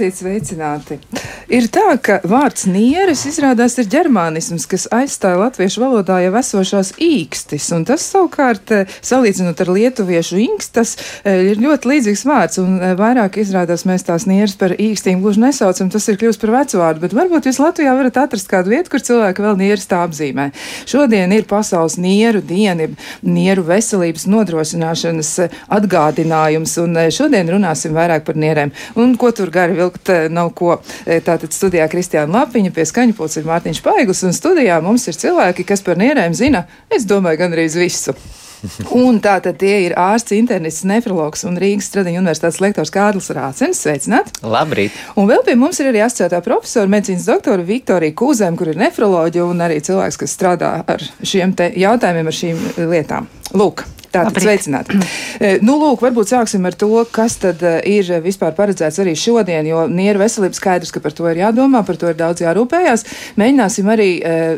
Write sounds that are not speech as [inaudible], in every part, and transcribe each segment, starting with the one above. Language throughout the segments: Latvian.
Esiet sveicināti! Ir tā, ka vārds nieres izrādās ir ģermānisms, kas aizstāja latviešu valodā jau esošās īkstis, un tas savukārt, eh, salīdzinot ar lietuviešu inkstas, eh, ir ļoti līdzīgs vārds, un eh, vairāk izrādās mēs tās nieres par īkstīm gluži nesaucam, tas ir kļūst par vecu vārdu, bet varbūt jūs Latvijā varat atrast kādu vietu, kur cilvēki vēl nieres tā apzīmē. Šodien ir pasaules nieru diena, nieru veselības nodrošināšanas atgādinājums, un šodien runāsim vairāk par nierēm. Un ko tur gari vilkt nav ko. Tātad studijā Kristiāna Lapiņa pie skaņu pults ir Mārtiņš Paiglis, un studijā mums ir cilvēki, kas par nierēm zina, es domāju, gan arī visu. [laughs] un tā tad tie ir ārsts, internists, nefrologs un Rīgas Stradiņa universitātes lektors Kārlis Rācens. Sveicināt! Labrīt! Un vēl pie mums ir arī asociētā profesora, medicīnas doktora Viktorija Kūzēm, kur ir nefroloģija un arī cilvēks, kas strādā ar šiem jautājumiem, ar šīm lietām. Lūk, Tātad sveicināti. E, [clears throat] nu, lūk, varbūt sāksim ar to, kas tad e, ir vispār paredzēts arī šodien, jo nieru veselība skaidrs, ka par to ir jādomā, par to ir daudz jārūpējās. Mēģināsim arī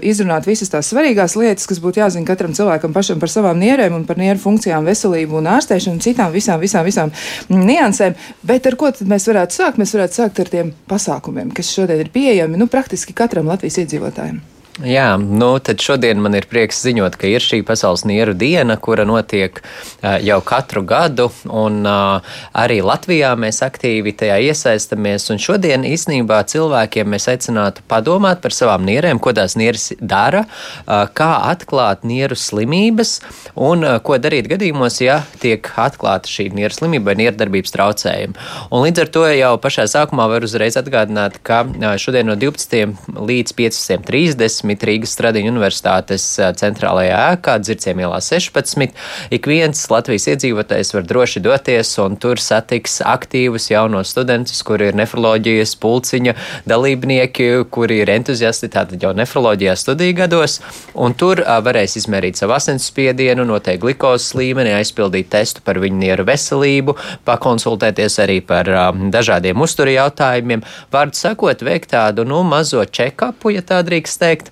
izrunāt visas tās svarīgās lietas, kas būtu jāzina katram cilvēkam pašam par savām nierēm un par nieru funkcijām, veselību un ārstēšanu un citām visām, visām, visām niansēm. Bet ar ko tad mēs varētu sākt? Mēs varētu sākt ar tiem pasākumiem, kas šodien ir pieejami nu, praktiski katram Latvijas iedzīvotājam. Jā, nu tad šodien man ir prieks ziņot, ka ir šī pasaules nieru diena, kura notiek uh, jau katru gadu, un uh, arī Latvijā mēs aktīvi tajā iesaistamies. Un šodien īsnībā cilvēkiem mēs aicinātu padomāt par savām nierēm, ko tās nieres dara, uh, kā atklāt nieru slimības un uh, ko darīt gadījumos, ja tiek atklāta šī nieru slimība vai nieru darbības traucējumi. Un līdz ar to jau pašā sākumā var uzreiz atgādināt, ka uh, šodien no 12 līdz 15.30 10 Rīgas Stradiņu universitātes centrālajā ēkā, Dzirciem ielā 16. Ik viens Latvijas iedzīvotājs var droši doties un tur satiks aktīvus jaunos studentus, kuri ir nefroloģijas pulciņa dalībnieki, kuri ir entuziasti tātad jau nefroloģijā studiju gados, un tur varēs izmērīt savu asinsspiedienu, noteikt glikozes līmeni, aizpildīt testu par viņu nieru veselību, pakonsultēties arī par um, dažādiem uzturu jautājumiem, vārdu sakot, veikt tādu, nu, mazo check-upu, ja tā drīkst teikt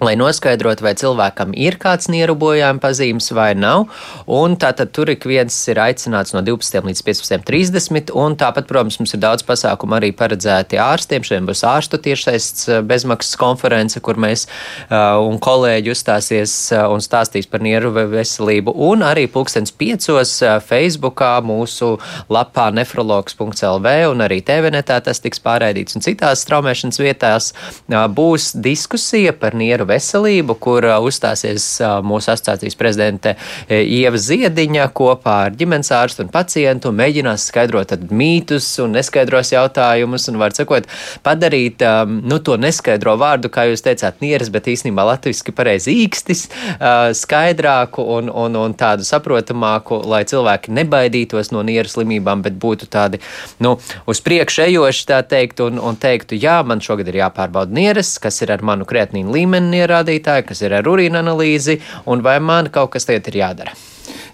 lai noskaidrotu, vai cilvēkam ir kāds nierubojājuma pazīmes vai nav. Un tātad tur ik viens ir aicināts no 12 līdz 15.30. Un tāpat, protams, mums ir daudz pasākumu arī paredzēti ārstiem. Šodien būs ārstu tiešais eh, bezmaksas konference, kur mēs uh, un kolēģi uzstāsies uh, un stāstīs par nieru veselību. Un arī pulkstens piecos Facebookā mūsu lapā nefrologs.lv un arī TVNetā tas tiks pārraidīts un citās straumēšanas vietās uh, būs diskusija par nieru veselību, kur uzstāsies mūsu asociācijas prezidente Ieva Ziediņa kopā ar ģimenes ārstu un pacientu mēģinās skaidrot mītus un neskaidros jautājumus un, var sakot, padarīt nu, to neskaidro vārdu, kā jūs teicāt, nieres, bet īstenībā latviski pareizi īkstis, skaidrāku un, un, un tādu saprotamāku, lai cilvēki nebaidītos no nieru slimībām, bet būtu tādi, nu, uz priekšu ejoši, tā teikt, un, un teiktu, jā, man šogad ir jāpārbauda nieres, kas ir ar manu kreatīnu līmeni ierādītāji, kas ir ar urīna analīzi, un vai man kaut kas tagad ir jādara.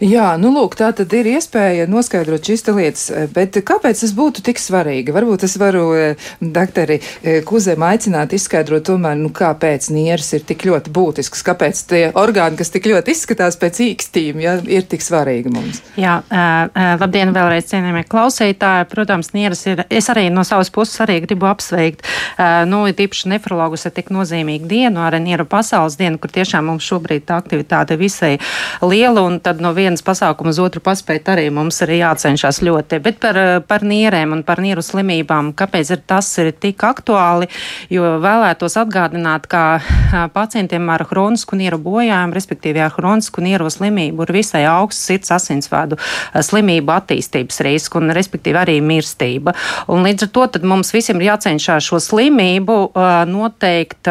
Jā, nu lūk, tā tad ir iespēja noskaidrot šīs lietas, bet kāpēc tas būtu tik svarīgi? Varbūt es varu eh, doktori eh, Kuzēm aicināt izskaidrot tomēr, nu kāpēc nieres ir tik ļoti būtisks, kāpēc tie orgāni, kas tik ļoti izskatās pēc īkstīm, ja, ir tik svarīgi mums. Jā, uh, labdien vēlreiz cienījamie klausītāji. Protams, nieres ir, es arī no savas puses arī gribu apsveikt, nu, tīpaši nefrologus ar tik nozīmīgu dienu, ar nieru pasaules dienu, kur tiešām mums šobrīd tā aktivitāte visai liela un tad no vienas pasākuma uz otru paspēt arī mums ir jācenšas ļoti. Bet par, par nierēm un par nieru slimībām, kāpēc ir tas ir tik aktuāli, jo vēlētos atgādināt, ka pacientiem ar hronisku nieru bojājumu, respektīvi ar hronisku nieru slimību, ir visai augsts sirds asinsvadu slimību attīstības risks un respektīvi arī mirstība. Un līdz ar to mums visiem ir jācenšas šo slimību noteikt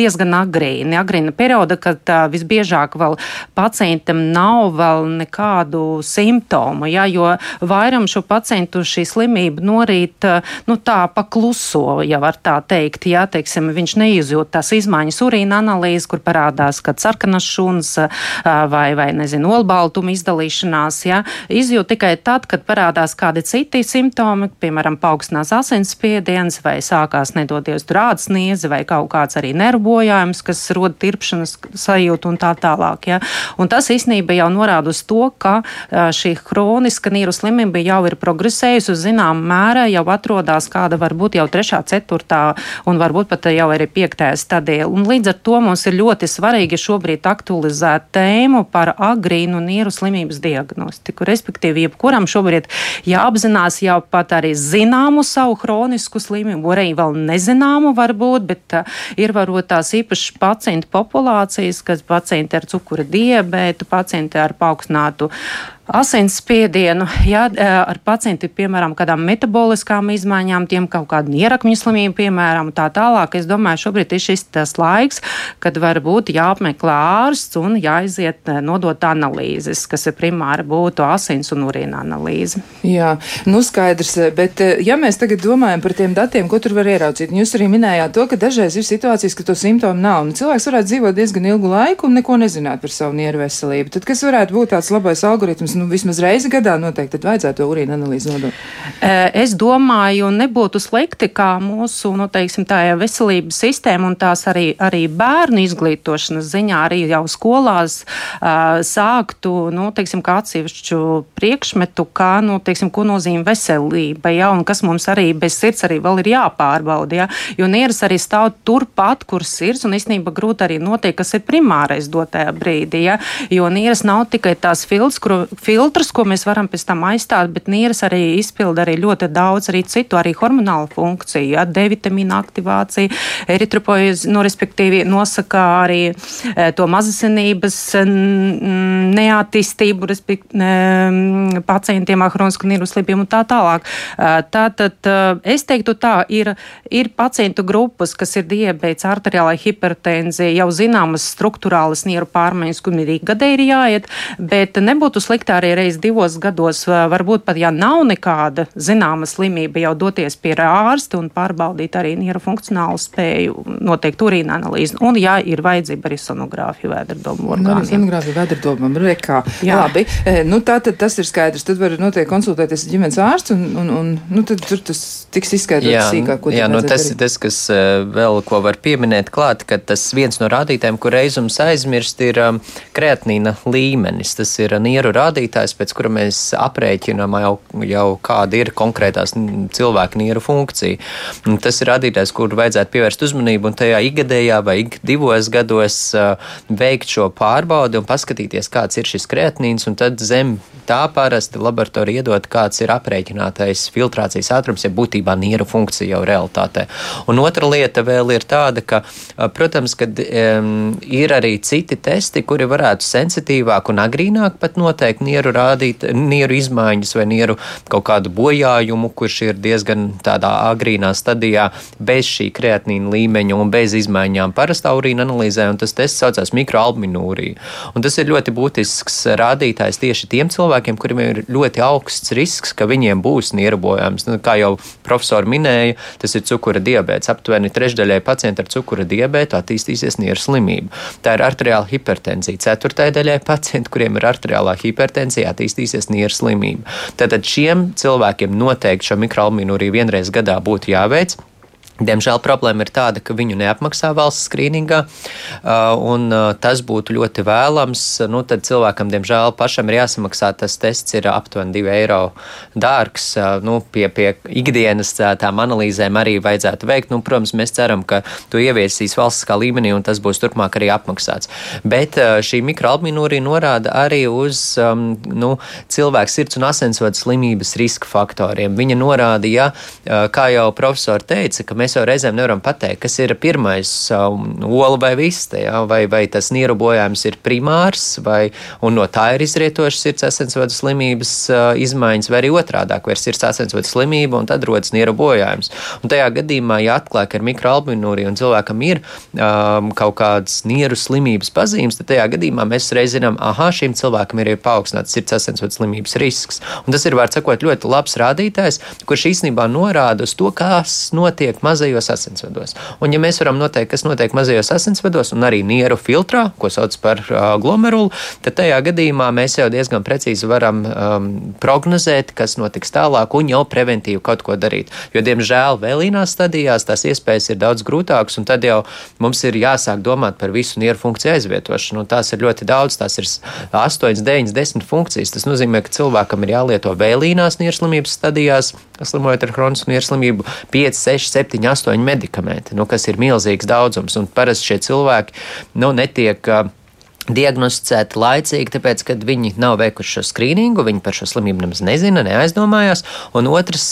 diezgan agrīni, agrīna perioda, kad visbiežāk vēl pacientam nav vēl nekādu simptomu, ja, jo vairam šo pacientu šī slimība norīt, nu tā pakluso, ja var tā teikt, ja, teiksim, viņš neizjūt tās izmaiņas urīna analīzes, kur parādās, kad sarkanas šuns vai, vai, nezinu, olbaltuma izdalīšanās, ja, izjūt tikai tad, kad parādās kādi citi simptomi, piemēram, paaugstinās asinsspiediens vai sākās nedoties rāds niezi vai kaut kāds arī nervbojājums, kas roda tirpšanas sajūtu un tā tālāk, ja. Un tas īstenībā slimība jau norāda uz to, ka šī hroniska nieru slimība jau ir progresējusi uz zinām mērā, jau atrodas kāda varbūt jau trešā, ceturtā un varbūt pat jau arī piektajā stadijā. Un līdz ar to mums ir ļoti svarīgi šobrīd aktualizēt tēmu par agrīnu nieru slimības diagnostiku. Respektīvi, jebkuram šobrīd jāapzinās jau pat arī zināmu savu hronisku slimību, arī vēl nezināmu varbūt, bet uh, ir varbūt tās īpašas pacientu populācijas, kas pacienti ar cukura diabētu, pacienti ar paaugstinātu asinsspiedienu, jā, ar pacientiem, piemēram, kādām metaboliskām izmaiņām, tiem kaut kādu ierakņu slimību, piemēram, tā tālāk. Es domāju, šobrīd ir šis tas laiks, kad varbūt jāapmeklē ārsts un jāiziet nodot analīzes, kas ir primāri būtu asins un urīna analīze. Jā, nu skaidrs, bet ja mēs tagad domājam par tiem datiem, ko tur var ieraudzīt, jūs arī minējāt to, ka dažreiz ir situācijas, ka to simptomu nav, un cilvēks varētu dzīvot diezgan ilgu laiku un neko nezināt par savu nieru veselību. Tad kas varētu būt tāds labais algoritms? Nu, vismaz reizi gadā noteikti vajadzētu to urīna analīzi nodot? Es domāju, nebūtu slikti, kā mūsu, nu, teiksim, veselības sistēma un tās arī, arī bērnu izglītošanas ziņā arī jau skolās uh, sāktu, nu, teiksim, kā atsevišķu priekšmetu, kā, nu, teiksim, ko nozīmē veselība, ja, un kas mums arī bez sirds arī vēl ir jāpārbauda, ja, jo nieras arī stāv turpat, kur sirds, un īstenībā grūti arī noteikt, kas ir primārais dotajā brīdī, ja, jo nieras nav tikai tās filtrs, kur, filtrus, ko mēs varam pēc tam aizstāt, bet nieres arī izpilda arī ļoti daudz arī citu, arī hormonālu funkciju, ja, D vitamīna aktivācija, eritropoiezi, nu, respektīvi nosaka arī e, to mazasinības neattīstību, respektīvi pacientiem ar hronisku nieru slimību un tā tālāk. E, tātad e, es teiktu tā, ir, ir pacientu grupas, kas ir diabēts, arteriālai hipertenzija, jau zināmas struktūrālas nieru pārmaiņas, kur ir gadē ir jāiet, bet nebūtu sliktā arī reiz divos gados, varbūt pat, ja nav nekāda zināma slimība, jau doties pie ārsta un pārbaudīt arī nieru funkcionālu spēju, noteikt urīna analīzi. Un, ja ir vajadzība arī sonogrāfija vēderdomu orgāniem. Nu, sonogrāfija vēderdomam, rekā. Jā. Labi, nu tā tad tas ir skaidrs. Tad var noteikti konsultēties ar ģimenes ārstu un, un, un nu, tad tur tas tiks izskaidrots sīkāk. Jā, nu, tas ir tas, kas vēl ko var pieminēt klāt, ka tas viens no rādītājiem, kur reizums aizmirst, ir um, kreatinīna līmenis. Tas ir nieru rādītājs rādītājs, pēc kura mēs aprēķinām jau, jau kāda ir konkrētās cilvēka nieru funkcija. Un tas ir rādītājs, kur vajadzētu pievērst uzmanību un tajā ikgadējā vai ik divos gados veikt šo pārbaudi un paskatīties, kāds ir šis kreatinīns, un tad zem tā parasti laboratorija iedod, kāds ir aprēķinātais filtrācijas ātrums, ja būtībā nieru funkcija jau realitātē. Un otra lieta vēl ir tāda, ka, protams, kad um, ir arī citi testi, kuri varētu sensitīvāk un agrīnāk pat noteikt nieru rādīt, nieru izmaiņas vai nieru kaut kādu bojājumu, kurš ir diezgan tādā agrīnā stadijā bez šī kreatinīna līmeņa un bez izmaiņām parastā urīna analīzē, un tas tests saucās mikroalbuminūrija. Un tas ir ļoti būtisks rādītājs tieši tiem cilvēkiem, kuriem ir ļoti augsts risks, ka viņiem būs nieru bojājums. Nu, kā jau profesori minēja, tas ir cukura diabetes. Aptuveni trešdaļai pacientu ar cukura diabetu attīstīsies nieru slimība. Tā ir arteriāla hipertenzija. Ceturtajai daļai pacientu, kuriem ir arteriālā hipertenzija, hipertenzija attīstīsies nieru slimība. Tātad šiem cilvēkiem noteikti šo mikroalbuminūriju vienreiz gadā būtu jāveic. Diemžēl problēma ir tāda, ka viņu neapmaksā valsts skrīningā, un tas būtu ļoti vēlams. Nu, tad cilvēkam, diemžēl, pašam ir jāsamaksā. Tas tests ir aptuveni 2 eiro dārgs. Nu, pie, pie ikdienas tām analīzēm arī vajadzētu veikt. Nu, protams, mēs ceram, ka to ieviesīs valstiskā līmenī, un tas būs turpmāk arī apmaksāts. Bet šī mikroalbuminūrija norāda arī uz um, nu, cilvēku sirds un asinsvadu slimības riska faktoriem. Viņa norāda, ja, kā jau profesori teica, ka mēs mēs jau reizēm nevaram pateikt, kas ir pirmais um, ola vai viste, ja? vai, vai tas nieru bojājums ir primārs, vai no tā ir izrietošas sirds asinsvadu slimības uh, izmaiņas, vai arī otrādāk, vai ir sirds asinsvadu slimība un tad rodas nieru bojājums. Un tajā gadījumā, ja atklāja, ka ir mikroalbuminūrija un cilvēkam ir um, kaut kādas nieru slimības pazīmes, tad tajā gadījumā mēs reiz zinām, aha, šim cilvēkam ir paaugstināts sirds asinsvadu slimības risks. Un tas ir, var sakot, ļoti labs rādītājs, kurš īstenībā norāda uz to, kas notiek mazā mazajos asinsvados. Un, ja mēs varam noteikt, kas notiek mazajos asinsvados un arī nieru filtrā, ko sauc par uh, glomerulu, tad tajā gadījumā mēs jau diezgan precīzi varam um, prognozēt, kas notiks tālāk un jau preventīvi kaut ko darīt. Jo, diemžēl, vēlīnās stadijās tās iespējas ir daudz grūtākas, un tad jau mums ir jāsāk domāt par visu nieru funkciju aizvietošanu. Tās ir ļoti daudz, tās ir 8, 9, 10 funkcijas. Tas nozīmē, ka cilvēkam ir jālieto vēlīnās nierslimības stadijās, slimojot ar chronisku nierslimību, 5, 6, 7, 8 medikamenti, nu, kas ir milzīgs daudzums. Un parasti šie cilvēki nu, netiek. Uh, diagnosticēti laicīgi, tāpēc, ka viņi nav veikuši šo skrīningu, viņi par šo slimību nemaz nezina, neaizdomājās, un otrs,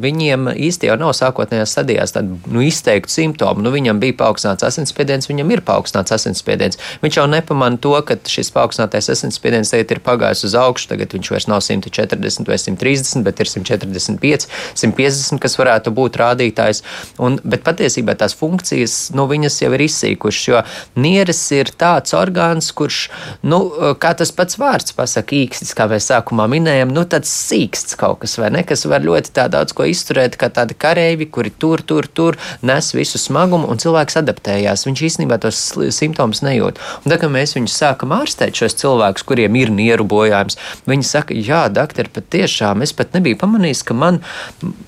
viņiem īsti jau nav sākotnējās stadijās tādu nu, izteiktu simptomu. Nu, viņam bija paaugstināts asinsspiediens, viņam ir paaugstināts asinsspiediens. Viņš jau nepamana to, ka šis paaugstinātais asinsspiediens tagad ir pagājis uz augšu, tagad viņš vairs nav 140 vai 130, bet ir 145, 150, kas varētu būt rādītājs. Un, bet patiesībā tās funkcijas, nu, viņas jau ir izsīkušas, jo nieres ir tāds orgāns, kur kurš, nu, kā tas pats vārds pasaka, īkstis, kā mēs sākumā minējām, nu, tāds sīksts kaut kas, vai ne, kas var ļoti tā daudz ko izturēt, kā tādi kareivi, kuri tur, tur, tur nes visu smagumu, un cilvēks adaptējās. Viņš īstenībā tos simptomus nejūt. Un tā kā mēs viņus sākam ārstēt, šos cilvēkus, kuriem ir nieru bojājums, viņi saka, jā, doktor, patiešām es pat nebiju pamanījis, ka man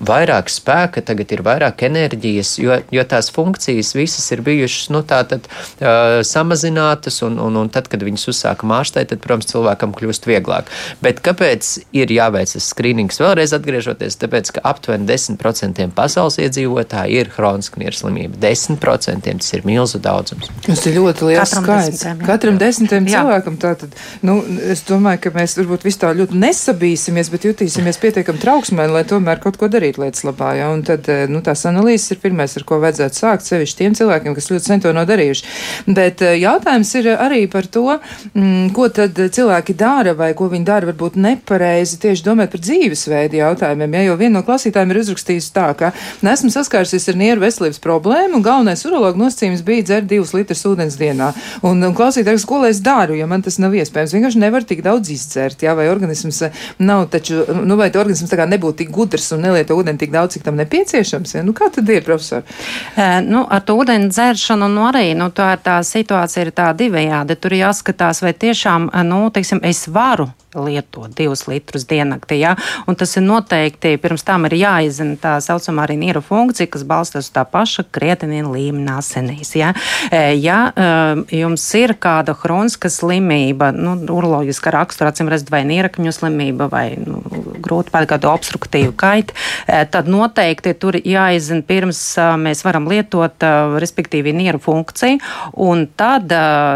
vairāk spēka, tagad ir vairāk enerģijas, jo, jo tās funkcijas visas ir bijušas, nu, tā tad uh, samazinātas, un, un, un tad, kad viņus uzsākam ārstēt, tad, protams, cilvēkam kļūst vieglāk. Bet kāpēc ir jāveic tas skrīnings vēlreiz atgriežoties? Tāpēc, ka aptuveni 10% pasaules iedzīvotāji ir hroniska nierslimība. 10% tas ir milzu daudzums. Tas ir ļoti liels Katram skaits. Desmitiem, jā. Katram desmitiem jā. cilvēkam tātad, nu, es domāju, ka mēs varbūt vis tā ļoti nesabīsimies, bet jutīsimies pietiekami trauksmē, lai tomēr kaut ko darītu lietas labā. Ja? Un tad, eh, nu, tās analīzes ir pirmais, ar ko vajadzētu sākt, sevišķi tiem cilvēkiem, kas ļoti sen to nav darījuši. Bet eh, jautājums ir arī par to, to, mm, ko tad cilvēki dara vai ko viņi dara varbūt nepareizi tieši domājot par dzīvesveidu jautājumiem. Ja, jo viena no klasītājiem ir uzrakstījusi tā, ka nesmu saskārusies ar nieru veselības problēmu un galvenais urologa nosacījums bija dzert divus litrus ūdens dienā. Un, un klausītājs, ko lai es daru, ja man tas nav iespējams? Vienkārši nevar tik daudz izdzert, jā, vai organisms nav taču, nu vai organisms tā kā nebūtu tik gudrs un nelieto ūdeni tik daudz, cik tam nepieciešams. Ja? Nu, kā tad ir, profesor? E, nu, ar to ūdeni dzeršanu, nu arī, nu tā ir tā situācija ir tā divējādi. Tur jāskatās, vai tiešām, nu, teiksim, es varu lietot divus litrus diennaktī. Ja? Un tas ir noteikti, pirms tam ir jāizzina tā saucamā arī nieru funkcija, kas balstās uz tā paša krietenina līmenī asinīs. Ja? E, ja e, jums ir kāda hroniska slimība, nu, uroloģiska rakstura, acīm redzot, vai nierakņu slimība, vai nu, grūti pat kādu obstruktīvu kaitu, tad noteikti tur jāizzina pirms mēs varam lietot, respektīvi, nieru funkciju. Un tad,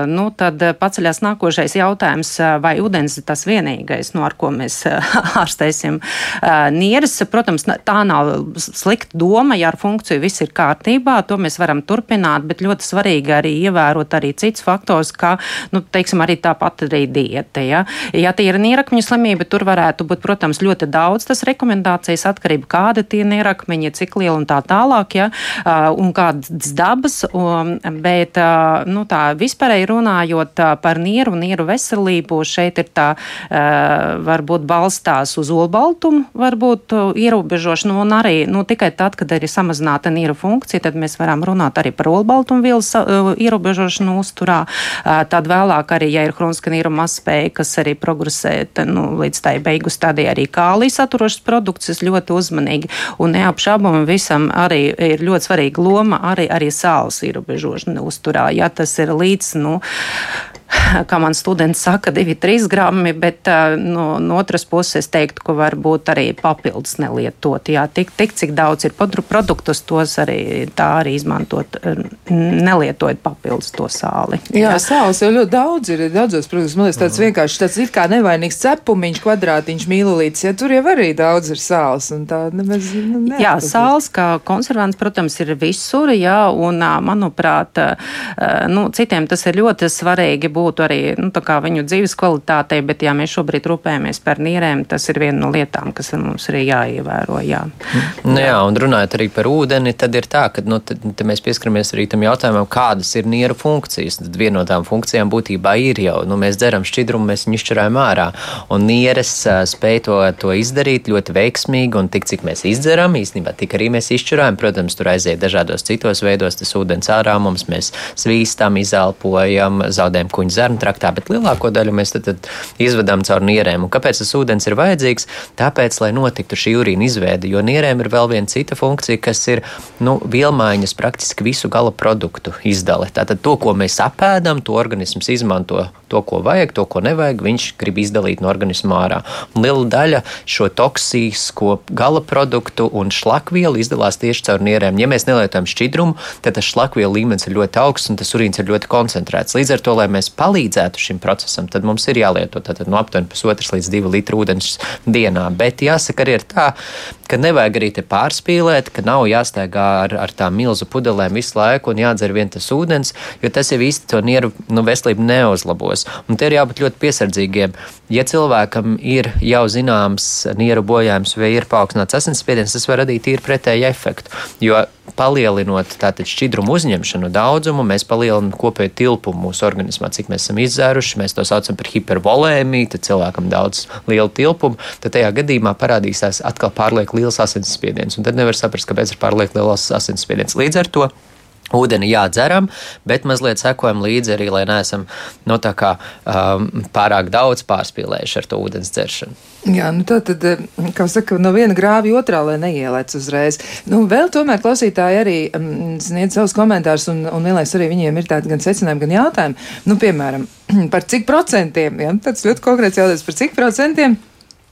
nu, tad paceļās nākošais jautājums, vai ūdens ir tas vienīgais no ar ko mēs [laughs] ārstēsim nieres. Protams, tā nav slikta doma, ja ar funkciju viss ir kārtībā, to mēs varam turpināt, bet ļoti svarīgi arī ievērot arī cits faktors, kā, nu, teiksim, arī tāpat arī dieta. Ja, ja tie ir nierakņu slimība, tur varētu būt, protams, ļoti daudz tas rekomendācijas atkarība, kāda tie nierakmeņi, cik liela un tā tālāk, ja, un kādas dabas, bet, nu, tā vispārēji runājot par nieru un nieru veselību, šeit ir tā varbūt balstās uz olbaltumu, varbūt ierobežošanu, un arī nu, tikai tad, kad ir samazināta nīra funkcija, tad mēs varam runāt arī par olbaltumu vielas eh, ierobežošanu uzturā. Tad vēlāk arī, ja ir hroniska nīra mazspēja, kas arī progresē nu, līdz tai beigu stadijai, arī kālijas saturošas produktus ļoti uzmanīgi. Un neapšaubami visam arī ir ļoti svarīga loma arī, arī sāls ierobežošana uzturā. Ja tas ir līdz, nu, [laughs] kā man students saka, 2-3 grammi, bet no, no otras puses es teiktu, ka varbūt arī papildus nelietot. Jā, tik, tik cik daudz ir produktus, tos arī tā arī izmantot, nelietojot papildus to sāli. Jā, jā sāls jau ļoti daudz ir, daudzos produktos, man liekas, tāds mm. vienkārši tāds it kā nevainīgs cepumiņš, kvadrātiņš, mīlulītis, ja tur jau arī daudz ir sāls. Tā, nemaz, nu, jā, sāls kā konservants, protams, ir visur, jā, un manuprāt, nu, citiem tas ir ļoti svarīgi būt būtu arī nu, viņu dzīves kvalitātei, bet ja mēs šobrīd rūpējamies par nierēm, tas ir viena no lietām, kas mums ir jāievēro. Jā. Nu, jā, un runājot arī par ūdeni, tad ir tā, ka nu, tad, tad mēs pieskaramies arī tam jautājumam, kādas ir nieru funkcijas. Tad viena no tām funkcijām būtībā ir jau, nu, mēs dzeram šķidrumu, mēs viņu izšķirājam ārā. Un nieres spēj to, to izdarīt ļoti veiksmīgi, un tik cik mēs izdzeram, īstenībā tik arī mēs izšķirājam. Protams, tur aiziet dažādos citos veidos, tas ūdens ārā mums mēs svīstam, izelpojam, zaudējam kuņu zarnu traktā, bet lielāko daļu mēs tad, tad izvedam caur nierēm. Un kāpēc tas ūdens ir vajadzīgs? Tāpēc, lai notiktu šī urīna izveide, jo nierēm ir vēl viena cita funkcija, kas ir nu, vielmaiņas praktiski visu gala produktu izdale. Tātad to, ko mēs apēdam, to organisms izmanto. To, ko vajag, to, ko nevajag, viņš grib izdalīt no organisma ārā. Un liela daļa šo toksīsko gala produktu un šlakvielu izdalās tieši caur nierēm. Ja mēs nelietojam šķidrumu, tad tas šlakvielu līmenis ir ļoti augsts un tas urīns ir ļoti koncentrēts. Līdz ar to, lai mēs palīdzētu šim procesam, tad mums ir jālieto tātad no aptuveni pusotras līdz divu litru ūdens dienā. Bet jāsaka arī ir tā, ka nevajag arī te pārspīlēt, ka nav jāsteigā ar, ar tām milzu pudelēm visu laiku un jādzer vien tas ūdens, jo tas jau īsti to nieru nu, veselību neuzlabos. Un te ir jābūt ļoti piesardzīgiem. Ja cilvēkam ir jau zināms nieru bojājums vai ir paaugstināts asinsspiediens, tas var radīt tīri pretēju efektu. Jo palielinot tātad šķidrumu uzņemšanu daudzumu, mēs palielinām kopēju tilpumu mūsu organismā, cik mēs esam izdzēruši. Mēs to saucam par hipervolēmiju, tad cilvēkam daudz lielu tilpumu, tad tajā gadījumā parādīsies atkal pārlieku liels asinsspiediens. Tad nevar saprast, kāpēc ir pārlieku liels asinsspiediens. Līdz ar to Ūdeni jādzeram, bet mazliet sekojam līdzi arī, lai neesam nu, kā um, pārāk daudz pārspīlējuši ar to ūdens dzeršanu. Jā, nu tā tad, eh, kā saka, no viena grāva otrā, lai neielēc uzreiz. Nu, vēl tomēr klausītāji arī um, sniedz savus komentārus, un, un vienlaiks arī viņiem ir tādi gan secinājumi, gan jautājumi. Nu, piemēram, [clears throat] par cik procentiem, jā, tāds ļoti konkrēts jautājums, par cik procentiem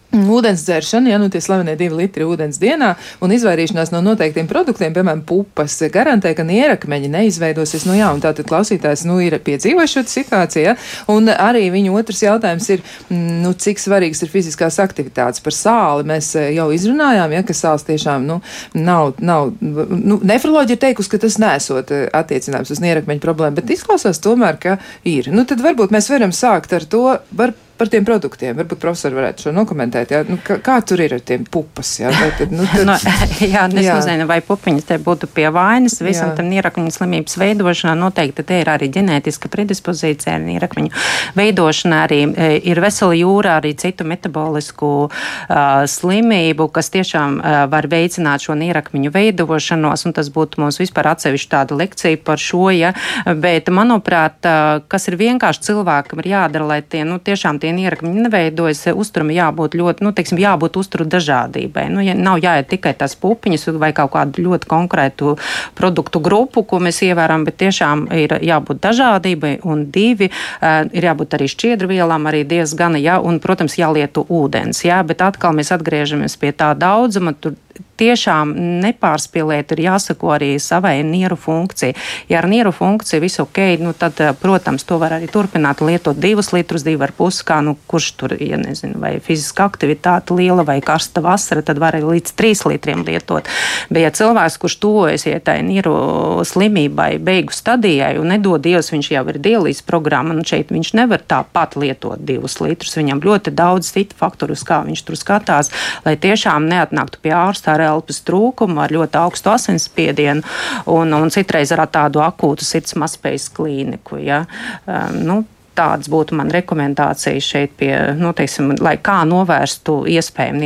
Ūdens dzeršana, ja nu tie slavenie divi litri ūdens dienā un izvairīšanās no noteiktiem produktiem, piemēram, pupas, garantē, ka nierakmeņi neizveidosies. Nu jā, un tātad klausītājs, nu, ir piedzīvojis šo situāciju, ja? un arī viņa otrs jautājums ir, mm, nu, cik svarīgas ir fiziskās aktivitātes. Par sāli mēs eh, jau izrunājām, ja, ka sāls tiešām, nu, nav, nav, nu, nefroloģija ir teikusi, ka tas nesot eh, attiecināms uz nierakmeņu problēmu, bet izklausās tomēr, ka ir. Nu, tad varbūt mēs varam sākt ar to, var par tiem produktiem. Varbūt profesori varētu šo nokomentēt. Jā? Nu, kā, kā tur ir ar tiem pupas? Jā, vai, tad, nu, tad, [laughs] no, [laughs] jā es jā. nezinu, vai pupiņas te būtu pie vainas. Visam jā. tam nierakņu slimības veidošanā noteikti te ir arī ģenētiska predispozīcija ar nierakņu veidošanā. Arī e, ir vesela jūra arī citu metabolisku uh, slimību, kas tiešām uh, var veicināt šo nierakņu veidošanos, un tas būtu mums vispār atsevišķi tāda lekcija par šo, ja, bet manuprāt, uh, kas ir vienkārši cilvēkam ir jādara, lai tie, nu, tiešām tie tie nierakņi neveidojas, uzturam jābūt ļoti, nu, teiksim, jābūt uzturu dažādībai. Nu, ja nav jāiet tikai tās pupiņas vai kaut kādu ļoti konkrētu produktu grupu, ko mēs ievērām, bet tiešām ir jābūt dažādībai un divi, uh, ir jābūt arī šķiedrvielām, arī diezgan, jā, un, protams, jālieto ūdens, jā, bet atkal mēs atgriežamies pie tā daudzuma, tur tiešām nepārspīlēt, ir jāsako arī savai nieru funkcijai. Ja ar nieru funkciju viss ok, nu tad, eh, protams, to var arī turpināt lietot divus litrus, divi ar pusi, kā nu kurš tur, ja nezinu, vai fiziska aktivitāte liela vai karsta vasara, tad var arī līdz trīs litriem lietot. Bet ja cilvēks, kurš tuvojas ja tai nieru slimībai, beigu stadijai un nedod Dievs, viņš jau ir dialīzes programma, un šeit viņš nevar tāpat lietot divus litrus. Viņam ļoti daudz citu faktoru, kā viņš tur skatās, lai tiešām neatnāktu pie ārsta ar elpas trūkumu, ar ļoti augstu asinsspiedienu un, un citreiz ar tādu akūtu sirds mazspējas klīniku. Ja? Um, nu, tādas būtu man rekomendācijas šeit, pie, nu, teiksim, lai kā novērstu iespējamu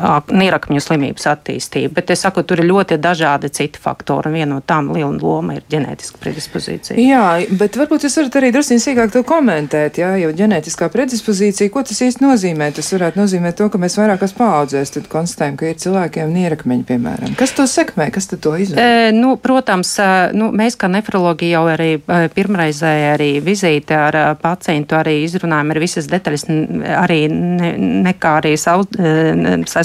nierakņu slimības attīstību. Bet es saku, tur ir ļoti dažādi citi faktori, un viena no tām liela loma ir ģenētiska predispozīcija. Jā, bet varbūt jūs varat arī drusku sīkāk to komentēt, jā, jo ģenētiskā predispozīcija, ko tas īsti nozīmē? Tas varētu nozīmēt to, ka mēs vairākas paudzēs konstatējam, ka ir cilvēkiem nierakmeņi, piemēram. Kas to sekmē, kas to izvēl? E, nu, protams, nu, mēs kā nefrologi jau arī pirmreizēji arī vizīte ar pacientu, arī izrunājam ar visas detaļas, arī ne, nekā arī savu,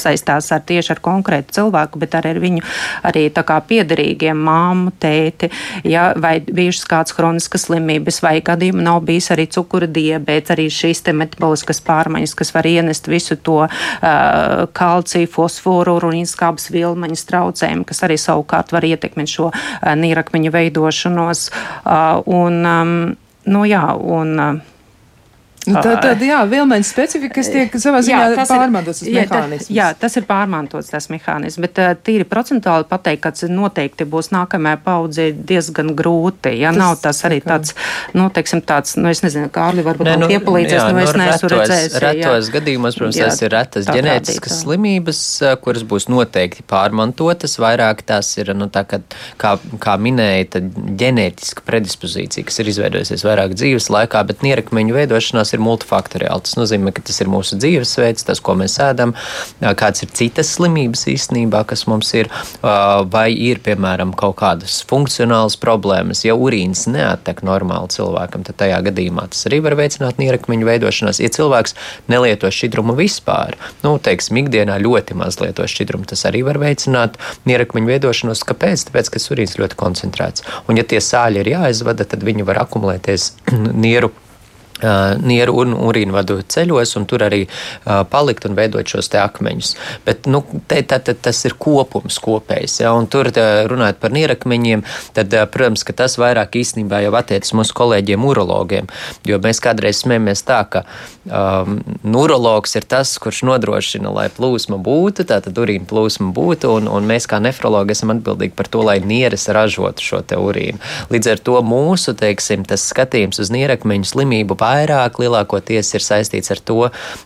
sasaistās ar tieši ar konkrētu cilvēku, bet arī ar viņu arī tā kā piederīgiem māmu, tēti, ja, vai bijušas kāds hroniskas slimības, vai gadījumā nav bijis arī cukura diabēts, arī šīs te metaboliskas pārmaiņas, kas var ienest visu to uh, kalciju, fosforu, urīnskābes vilmaņas traucējumu, kas arī savukārt var ietekmēt šo uh, nīrakmeņu veidošanos. Uh, un, um, nu, jā, un, Nu, tā tad, jā, vilmeņa specifika, kas tiek savā ziņā jā, pārmantots tas mehānisms. Jā, tas ir pārmantots tas mehānisms, bet tīri procentuāli pateikt, ka noteikti būs nākamajai paudzei diezgan grūti. Ja tas, nav tas arī tāds, nu, teiksim, tāds, nu, es nezinu, Kārli varbūt ne, nu, iepalīdzēs, jā, nu, es nu, neesmu redzējis. Retos jā. gadījumos, protams, jā, tas ir retas ģenētiskas slimības, kuras būs noteikti pārmantotas, vairāk tās ir, nu, tā kā, kā, kā minēja, tad ģenētiska predispozīcija, kas ir izveidojusies vairāk dzīves laikā, bet nierakmeņu veidošanās tas ir multifaktoriāli. Tas nozīmē, ka tas ir mūsu dzīvesveids, tas, ko mēs ēdam, kādas ir citas slimības īstenībā, kas mums ir, vai ir, piemēram, kaut kādas funkcionālas problēmas. Ja urīns neattek normāli cilvēkam, tad tajā gadījumā tas arī var veicināt nierakmeņu veidošanos. Ja cilvēks nelieto šķidrumu vispār, nu, teiksim, ikdienā ļoti maz lieto šķidrumu, tas arī var veicināt nierakmeņu veidošanos. Kāpēc? Tāpēc, ka urīns ļoti koncentrēts. Un, ja tie sāļi ir jāizvada, tad viņi var akumulēties [clears throat] nieru nieru un urīnvadu ceļos, un tur arī uh, palikt un veidot šos te akmeņus. Bet nu, te, tā, tā, tas ir kopums kopējs. Ja, un tur runājot par nierakmeņiem, tad, protams, ka tas vairāk īstenībā jau attiecas mūsu kolēģiem urologiem, jo mēs kādreiz smējamies tā, ka um, urologs ir tas, kurš nodrošina, lai plūsma būtu, tātad urīna plūsma būtu, un, un mēs kā nefrologi esam atbildīgi par to, lai nieres ražotu šo te urīnu. Līdz ar to mūsu, teiksim, tas skatījums uz nierakmeņu slimību vairāk lielākoties ir saistīts ar to,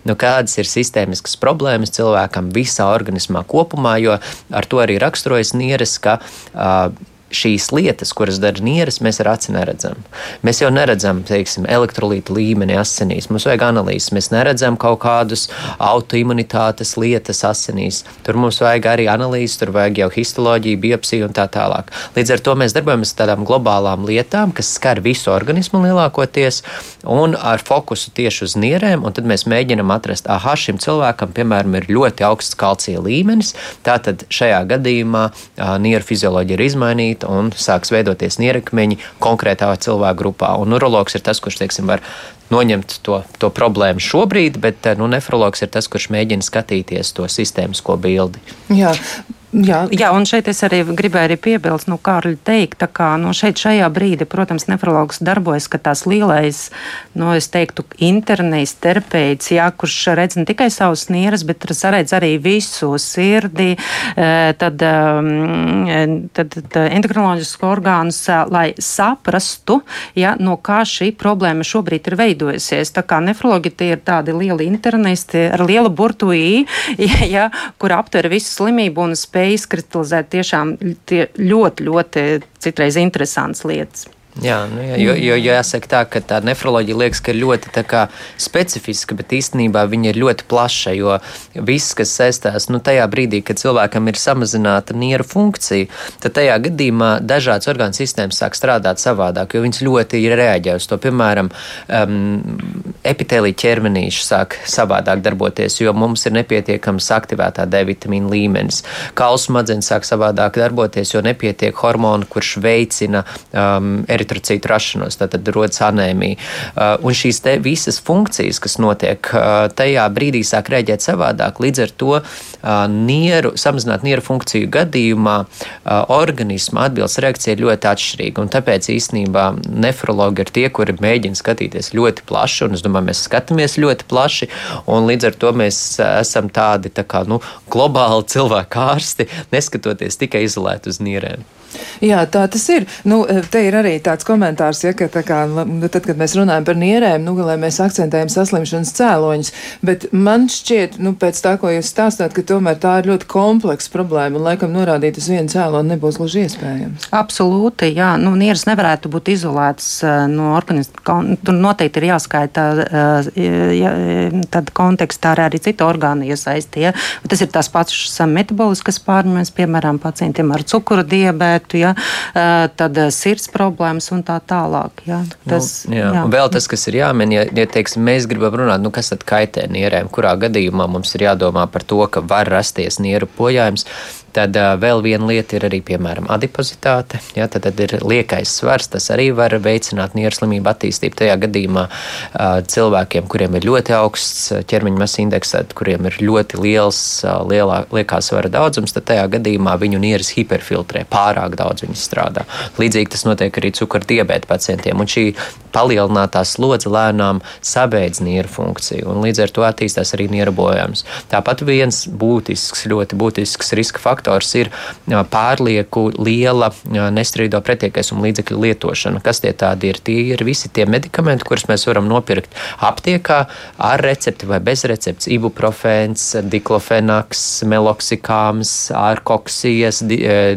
nu, kādas ir sistēmiskas problēmas cilvēkam visā organismā kopumā, jo ar to arī raksturojas nieres, ka uh, šīs lietas, kuras dara nieres, mēs ar aci neredzam. Mēs jau neredzam, teiksim, elektrolītu līmeni asinīs. Mums vajag analīzes. Mēs neredzam kaut kādus autoimunitātes lietas asinīs. Tur mums vajag arī analīzes, tur vajag jau histoloģiju, biopsiju un tā tālāk. Līdz ar to mēs darbojamies ar tādām globālām lietām, kas skar visu organismu lielākoties un ar fokusu tieši uz nierēm. Tad mēs mēģinam atrast, ah, šim cilvēkam, piemēram, ir ļoti augsts kalcija līmenis. Tātad šajā gadījumā nieru fizioloģija ir izmainīta mainīt un sāks veidoties nierakmeņi konkrētā cilvēka grupā. Un urologs ir tas, kurš, teiksim, var noņemt to, to problēmu šobrīd, bet nu, nefrologs ir tas, kurš mēģina skatīties to sistēmisko bildi. Jā, Jā. Jā, un šeit es arī gribēju arī piebilst, nu, Kārļi teikt, kā, nu, šeit šajā brīdī, protams, nefrologs darbojas, ka tās lielais, nu, es teiktu, internejs terapeits, jā, kurš redz ne tikai savus nieras, bet saredz arī visu sirdi, eh, tad, ehm, tad, tad endokrinoloģisku orgānus, lai saprastu, jā, no kā šī problēma šobrīd ir veidojusies. Tā kā nefrologi tie ir tādi lieli internisti ar lielu burtu I, jā, kur aptver visu slimību un spēju spēja izkristalizēt tiešām ļoti, ļoti citreiz interesantas lietas. Jā, nu, jā jo, jo, jo jāsaka tā, ka tā nefroloģija liekas, ka ir ļoti kā, specifiska, bet īstenībā viņa ir ļoti plaša. Jo viss, kas saistās nu, tajā brīdī, kad cilvēkam ir samazināta nieru funkcija, tad tajā gadījumā dažādas orgānu sistēmas sāk strādāt savādāk, jo viņas ļoti reaģē uz to. Piemēram, um, epitēlija ķermenīši sāk savādāk darboties, jo mums ir nepietiekams aktivētā D vitamīna līmenis. Kauls smadzenes sāk savādāk darboties, jo nepietiek hormonu, kurš veicina um, eritrocītu eritrocītu rašanos, tad rodas anēmija. Uh, un šīs visas funkcijas, kas notiek uh, tajā brīdī, sāk rēģēt savādāk. Līdz ar to uh, nieru, samazināt nieru funkciju gadījumā organisma atbildes reakcija ir ļoti atšķirīga. Un tāpēc īstenībā nefrologi ir tie, kuri mēģina skatīties ļoti plaši, un es domāju, mēs skatāmies ļoti plaši, un līdz ar to mēs esam tādi tā kā, nu, globāli cilvēku ārsti, [laughs] neskatoties tikai izolēti uz nierēm. Jā, tā tas ir. Nu, te ir arī tāds komentārs, ja, ka kā, nu, tad, kad mēs runājam par nierēm, nu, lai mēs akcentējam saslimšanas cēloņus, bet man šķiet, nu, pēc tā, ko jūs stāstāt, ka tomēr tā ir ļoti kompleksa problēma un laikam norādīt uz vienu cēloni nebūs gluži iespējams. Absolūti, jā. Nu, nieras nevarētu būt izolētas no organisma. Tur noteikti ir jāskaita ja, tad kontekstā arī citu orgānu iesaistīja. Tas ir tās pašas metaboliskas pārmaiņas, piemēram, pacientiem ar cukuru diabētu diabētu, ja, tad sirds problēmas un tā tālāk. Ja. Nu, tas, nu, jā. Jā. Un vēl tas, kas ir jāmin, ja, ja teiksim, mēs gribam runāt, nu, kas tad kaitē nierēm, kurā gadījumā mums ir jādomā par to, ka var rasties nieru bojājums Tad uh, vēl viena lieta ir arī, piemēram, adipozitāte. Ja, tad, tad ir liekais svars, tas arī var veicināt nieru slimību attīstību. Tajā gadījumā uh, cilvēkiem, kuriem ir ļoti augsts ķermeņa masa indeks, tad, kuriem ir ļoti liels uh, lielā, liekā svara daudzums, tad tajā gadījumā viņu nieres hiperfiltrē, pārāk daudz viņas strādā. Līdzīgi tas notiek arī cukura diabēta pacientiem. Un šī palielinātā slodze lēnām sabeidz nieru funkciju, un līdz ar to attīstās arī nieru bojājums. Tāpat viens būtisks, ļoti būtisks riska faktors ir pārlieku liela nestrīdo pretiekaisuma līdzekļu lietošana. Kas tie tādi ir? Tie ir visi tie medikamenti, kurus mēs varam nopirkt aptiekā ar recepti vai bez receptes. Ibuprofens, diklofenaks, meloksikāms, ārkoksijas,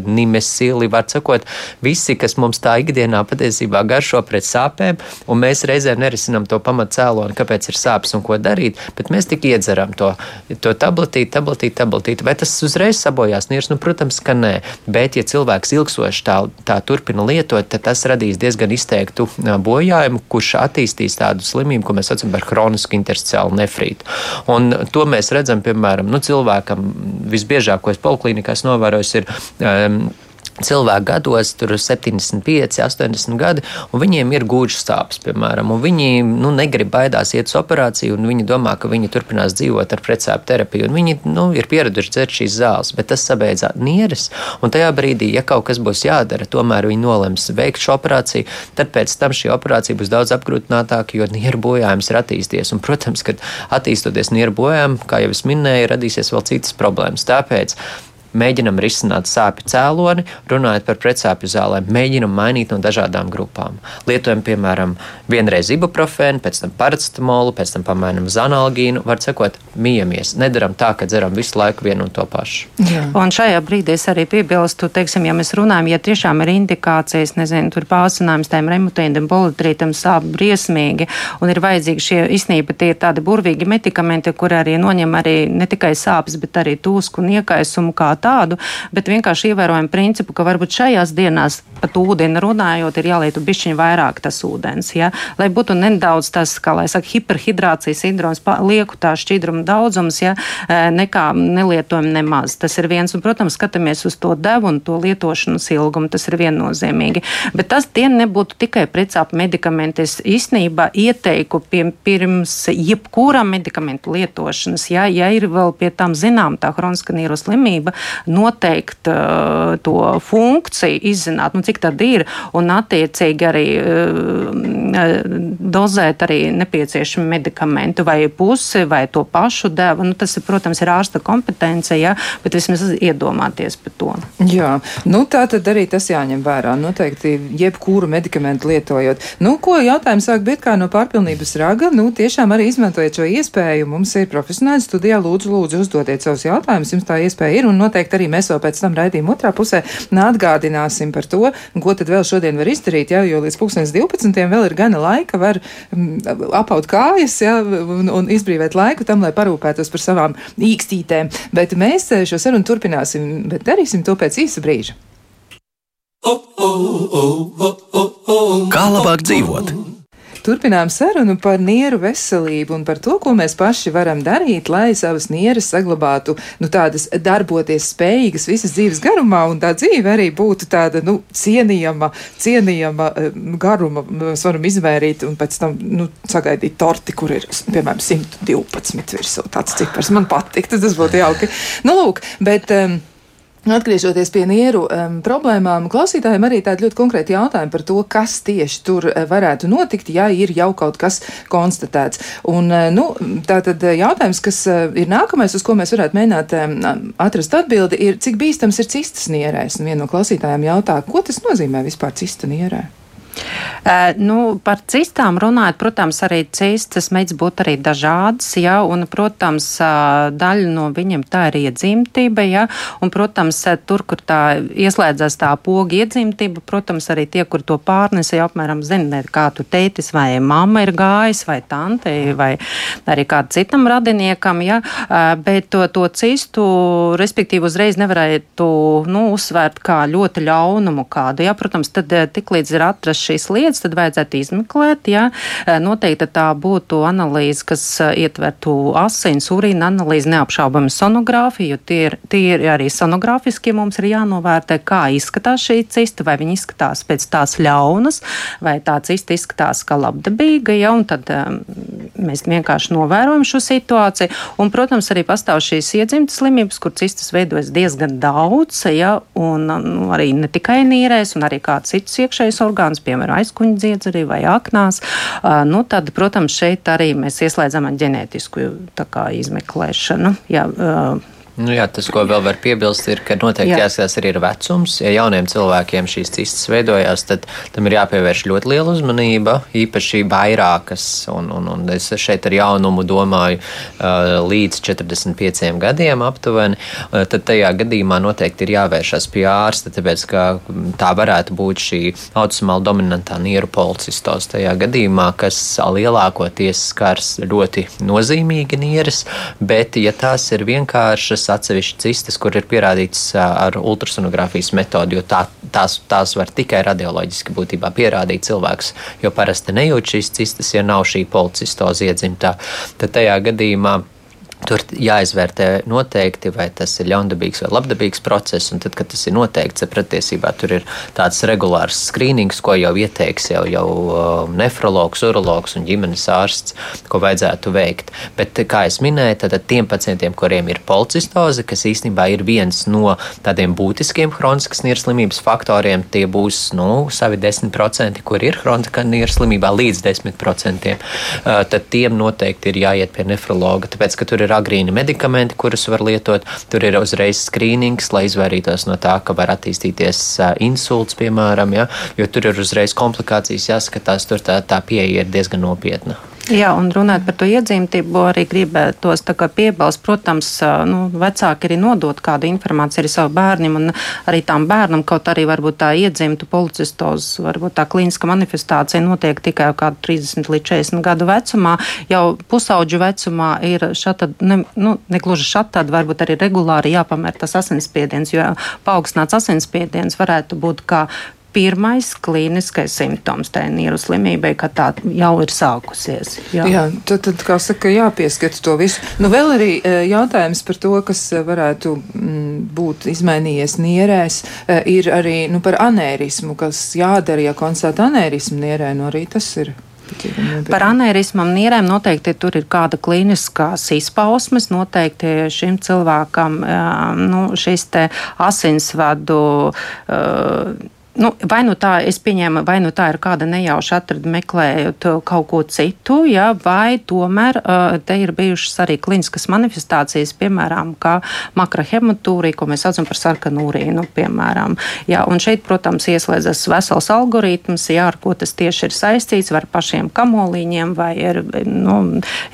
nimesili, var sakot, visi, kas mums tā ikdienā patiesībā garšo pret sāpēm, un mēs reizēm nerisinām to pamatcēloni, kāpēc ir sāpes un ko darīt, bet mēs tik iedzeram to, to tabletīti, tabletīti, tabletīti. Vai tas uzreiz sabojās nieres? Nu, protams, ka nē. Bet, ja cilvēks ilgstoši tā, tā turpina lietot, tad tas radīs diezgan izteiktu bojājumu, kurš attīstīs tādu slimību, ko mēs saucam par hronisku intersticiālu nefrītu. Un to mēs redzam, piemēram, nu, cilvēkam visbiežākos poliklinikās novērojis ir. Um, cilvēki gados, tur 75, 80 gadi, un viņiem ir gūžas sāpes, piemēram, un viņi nu, negrib baidās iet uz operāciju, un viņi domā, ka viņi turpinās dzīvot ar precēpu terapiju, un viņi nu, ir pieraduši dzert šīs zāles, bet tas sabeidzā nieres, un tajā brīdī, ja kaut kas būs jādara, tomēr viņi nolems veikt šo operāciju, tad pēc tam šī operācija būs daudz apgrūtinātāka, jo nieru bojājums ir attīstījies, un, protams, kad attīstoties nieru bojājumu, kā jau es minēju, radīsies vēl citas problēmas. Tāpēc mēģinam risināt sāpju cēloni, runājot par pretsāpju zālēm, mēģinam mainīt no dažādām grupām. Lietojam, piemēram, vienreiz ibuprofēnu, pēc tam paracetamolu, pēc tam pamainam zanalgīnu, var sakot, mījamies. Nedaram tā, ka dzeram visu laiku vienu un to pašu. Jā. Un šajā brīdī es arī piebilstu, teiksim, ja mēs runājam, ja tiešām ir indikācijas, nezinu, tur pārsinājums tiem remutīnam, politrītam sāp briesmīgi un ir vajadzīgi šie, īstenībā tie ir tādi burvīgi medikamenti, kur arī noņem arī ne tikai sāpes, bet arī tūsku un iekaisumu kā tādu, bet vienkārši ievērojam principu, ka varbūt šajās dienās pat ūdeni runājot, ir jālieto bišķiņ vairāk tas ūdens, ja? lai būtu nedaudz tas, kā lai saka, hiperhidrācijas sindroms, lieku tā šķidruma daudzums, ja? Nekā nelietojam nemaz. Tas ir viens, un, protams, skatāmies uz to devu un to lietošanas ilgumu, tas ir viennozīmīgi. Bet tas tie nebūtu tikai precāpu medikamenti. Es īstenībā ieteiku pie, pirms jebkura medikamentu lietošanas, ja, ja ir vēl pie tam zinām tā hroniska nīro slimība, noteikt uh, to funkciju, izzināt, nu, cik tad ir, un attiecīgi arī uh, dozēt arī nepieciešami medikamenti vai pusi vai to pašu devu. Nu, tas, protams, ir ārsta kompetence, ja, bet vismaz iedomāties par to. Jā, nu, tā tad arī tas jāņem vērā. Noteikti jebkuru medikamentu lietojot. Nu, ko jautājums sāk būt kā no pārpilnības raga? Nu, tiešām arī izmantojiet šo iespēju. Mums ir profesionāli studijā. Lūdzu, lūdzu, uzdodiet savus jautājumus. Jums tā iespēja ir. Un noteikti arī mēs vēl pēc tam raidījuma otrā pusē atgādināsim par to, ko tad vēl šodien var izdarīt. Jā, jo līdz 2012. vēl ir gana laika, var mm, apaut kājas jā, un, un izbrīvēt laiku tam, lai parūpētos par savām īkstītēm. Bet mēs šo sarunu turpināsim, bet darīsim to pēc īsa brīža. Kā labāk dzīvot? Turpinām sarunu par nieru veselību un par to, ko mēs paši varam darīt, lai savas nieres saglabātu nu, tādas darboties spējīgas visas dzīves garumā, un tā dzīve arī būtu tāda nu, cienījama, cienījama eh, garuma. Mēs varam izmērīt un pēc tam nu, sagaidīt torti, kur ir piemēram 112 virsū. Tāds cipars man patīk, tas būtu jauki. Nu, lūk, bet, um, Atgriežoties pie nieru um, problēmām, klausītājiem arī tādi ļoti konkrēti jautājumi par to, kas tieši tur uh, varētu notikt, ja ir jau kaut kas konstatēts. Un, uh, nu, tā tad jautājums, kas uh, ir nākamais, uz ko mēs varētu mēģināt um, atrast atbildi, ir, cik bīstams ir cistas nierēs. Un viena no klausītājiem jautā, ko tas nozīmē vispār cista nierē? Nu, par cistām runājot, protams, arī cistas mēdz būt arī dažādas, ja, un, protams, daļa no viņiem tā ir iedzimtība, ja, un, protams, tur, kur tā ieslēdzas tā poga iedzimtība, protams, arī tie, kur to pārnesa, jau apmēram zina, kā tu tētis vai mamma ir gājis, vai tante, vai arī kādam citam radiniekam, ja, bet to, to cistu, respektīvi, uzreiz nevarētu, nu, uzsvērt kā ļoti ļaunumu kādu, ja, protams, tad tik līdz ir atrasts šīs lietas, tad vajadzētu izmeklēt. Ja? Noteikti tā būtu analīze, kas ietvertu asins, urīna analīzi, neapšaubami sonogrāfiju, tie ir, tie ir arī sonogrāfiski mums ir jānovērtē, kā izskatās šī cista, vai viņa izskatās pēc tās ļaunas, vai tā cista izskatās kā labdabīga, un tad um, mēs vienkārši novērojam šo situāciju. Un, protams, arī pastāv šīs iedzimtas slimības, kur cistas veidojas diezgan daudz, ja, un nu, arī ne tikai nīrēs, un arī kāds cits iekšējs orgāns, piemēram, aizkuņa dziedzerī vai aknās. Nu, tad, protams, šeit arī mēs ieslēdzam ģenētisku kā, izmeklēšanu. Uh, Nu jā, tas, ko vēl var piebilst, ir, ka noteikti jā. jāskatās arī ir vecums. Ja jauniem cilvēkiem šīs cistas veidojās, tad tam ir jāpievērš ļoti liela uzmanība, īpaši vairākas, un, un, un es šeit ar jaunumu domāju līdz 45 gadiem aptuveni, tad tajā gadījumā noteikti ir jāvēršas pie ārsta, tāpēc, ka tā varētu būt šī autosomāla dominantā nieru policistos tajā gadījumā, kas lielākoties skars ļoti nozīmīgi nieres, bet ja tās ir vienkāršas, atsevišķas cistas, kur ir pierādīts ar ultrasonogrāfijas metodi, jo tā, tās, tās var tikai radioloģiski būtībā pierādīt cilvēks, jo parasti nejūt šīs cistas, ja nav šī policistoza iedzimtā. Tad tajā gadījumā Tur jāizvērtē noteikti, vai tas ir ļaundabīgs vai labdabīgs process. Tad, kad tas ir noteikts, patiesībā tur ir tāds regulārs skrīnings, ko jau ieteiks jau, jau um, nefrologs, urologs un ģimenes ārsts, ko vajadzētu veikt. Bet, kā jau minēju, tad tiem pacientiem, kuriem ir policistoze, kas īstenībā ir viens no tādiem būtiskiem hroniskas nierslimības faktoriem, tie būs nu, savi 10%, kur ir hroniskā nierslimībā līdz 10%. Uh, tad tiem noteikti ir jāiet pie nefrologa, tāpēc, ka tur ir ir agrīni medikamenti, kurus var lietot. Tur ir uzreiz skrīnings, lai izvairītos no tā, ka var attīstīties insults, piemēram, ja, jo tur ir uzreiz komplikācijas jāskatās. Tur tā, tā pieeja ir diezgan nopietna. Jā, un runāt par to iedzimtību, arī gribētos piebilst. Protams, nu, vecāki arī nodot kādu informāciju arī savu bērnam, un arī tām bērnam, kaut arī varbūt tā iedzimta policistos, varbūt tā klīniska manifestācija notiek tikai kaut 30 līdz 40 gadu vecumā. Jau pusauģu vecumā ir šāda, ne, nu, negluži šāda, varbūt arī regulāri jāpamēr tas asinsspiediens, jo paaugstināts asinsspiediens varētu būt kā pirmais klīniskais simptoms tai nieru slimībai, ka tā jau ir sākusies. Jā, jā tad, tad, kā saka, jāpieskata to visu. Nu, vēl arī e, jautājums par to, kas e, varētu mm, būt izmainījies nierēs, e, ir arī nu, par anērismu, kas jādara, ja konstatē anērismu nierē, nu arī tas ir. Par anērismam nierēm noteikti tur ir kāda klīniskās izpausmes. Noteikti šim cilvēkam nu, šis asinsvadu. Uh, Nu, vai nu tā, es pieņēmu, vai nu tā ir kāda nejauša atrada meklējot kaut ko citu, ja, vai tomēr te ir bijušas arī kliniskas manifestācijas, piemēram, kā makrohematūrija, ko mēs saucam par sarkanu urīnu, piemēram. Ja, un šeit, protams, ieslēdzas vesels algoritms, ja, ar ko tas tieši ir saistīts, vai ar pašiem kamoliņiem, vai ar nu,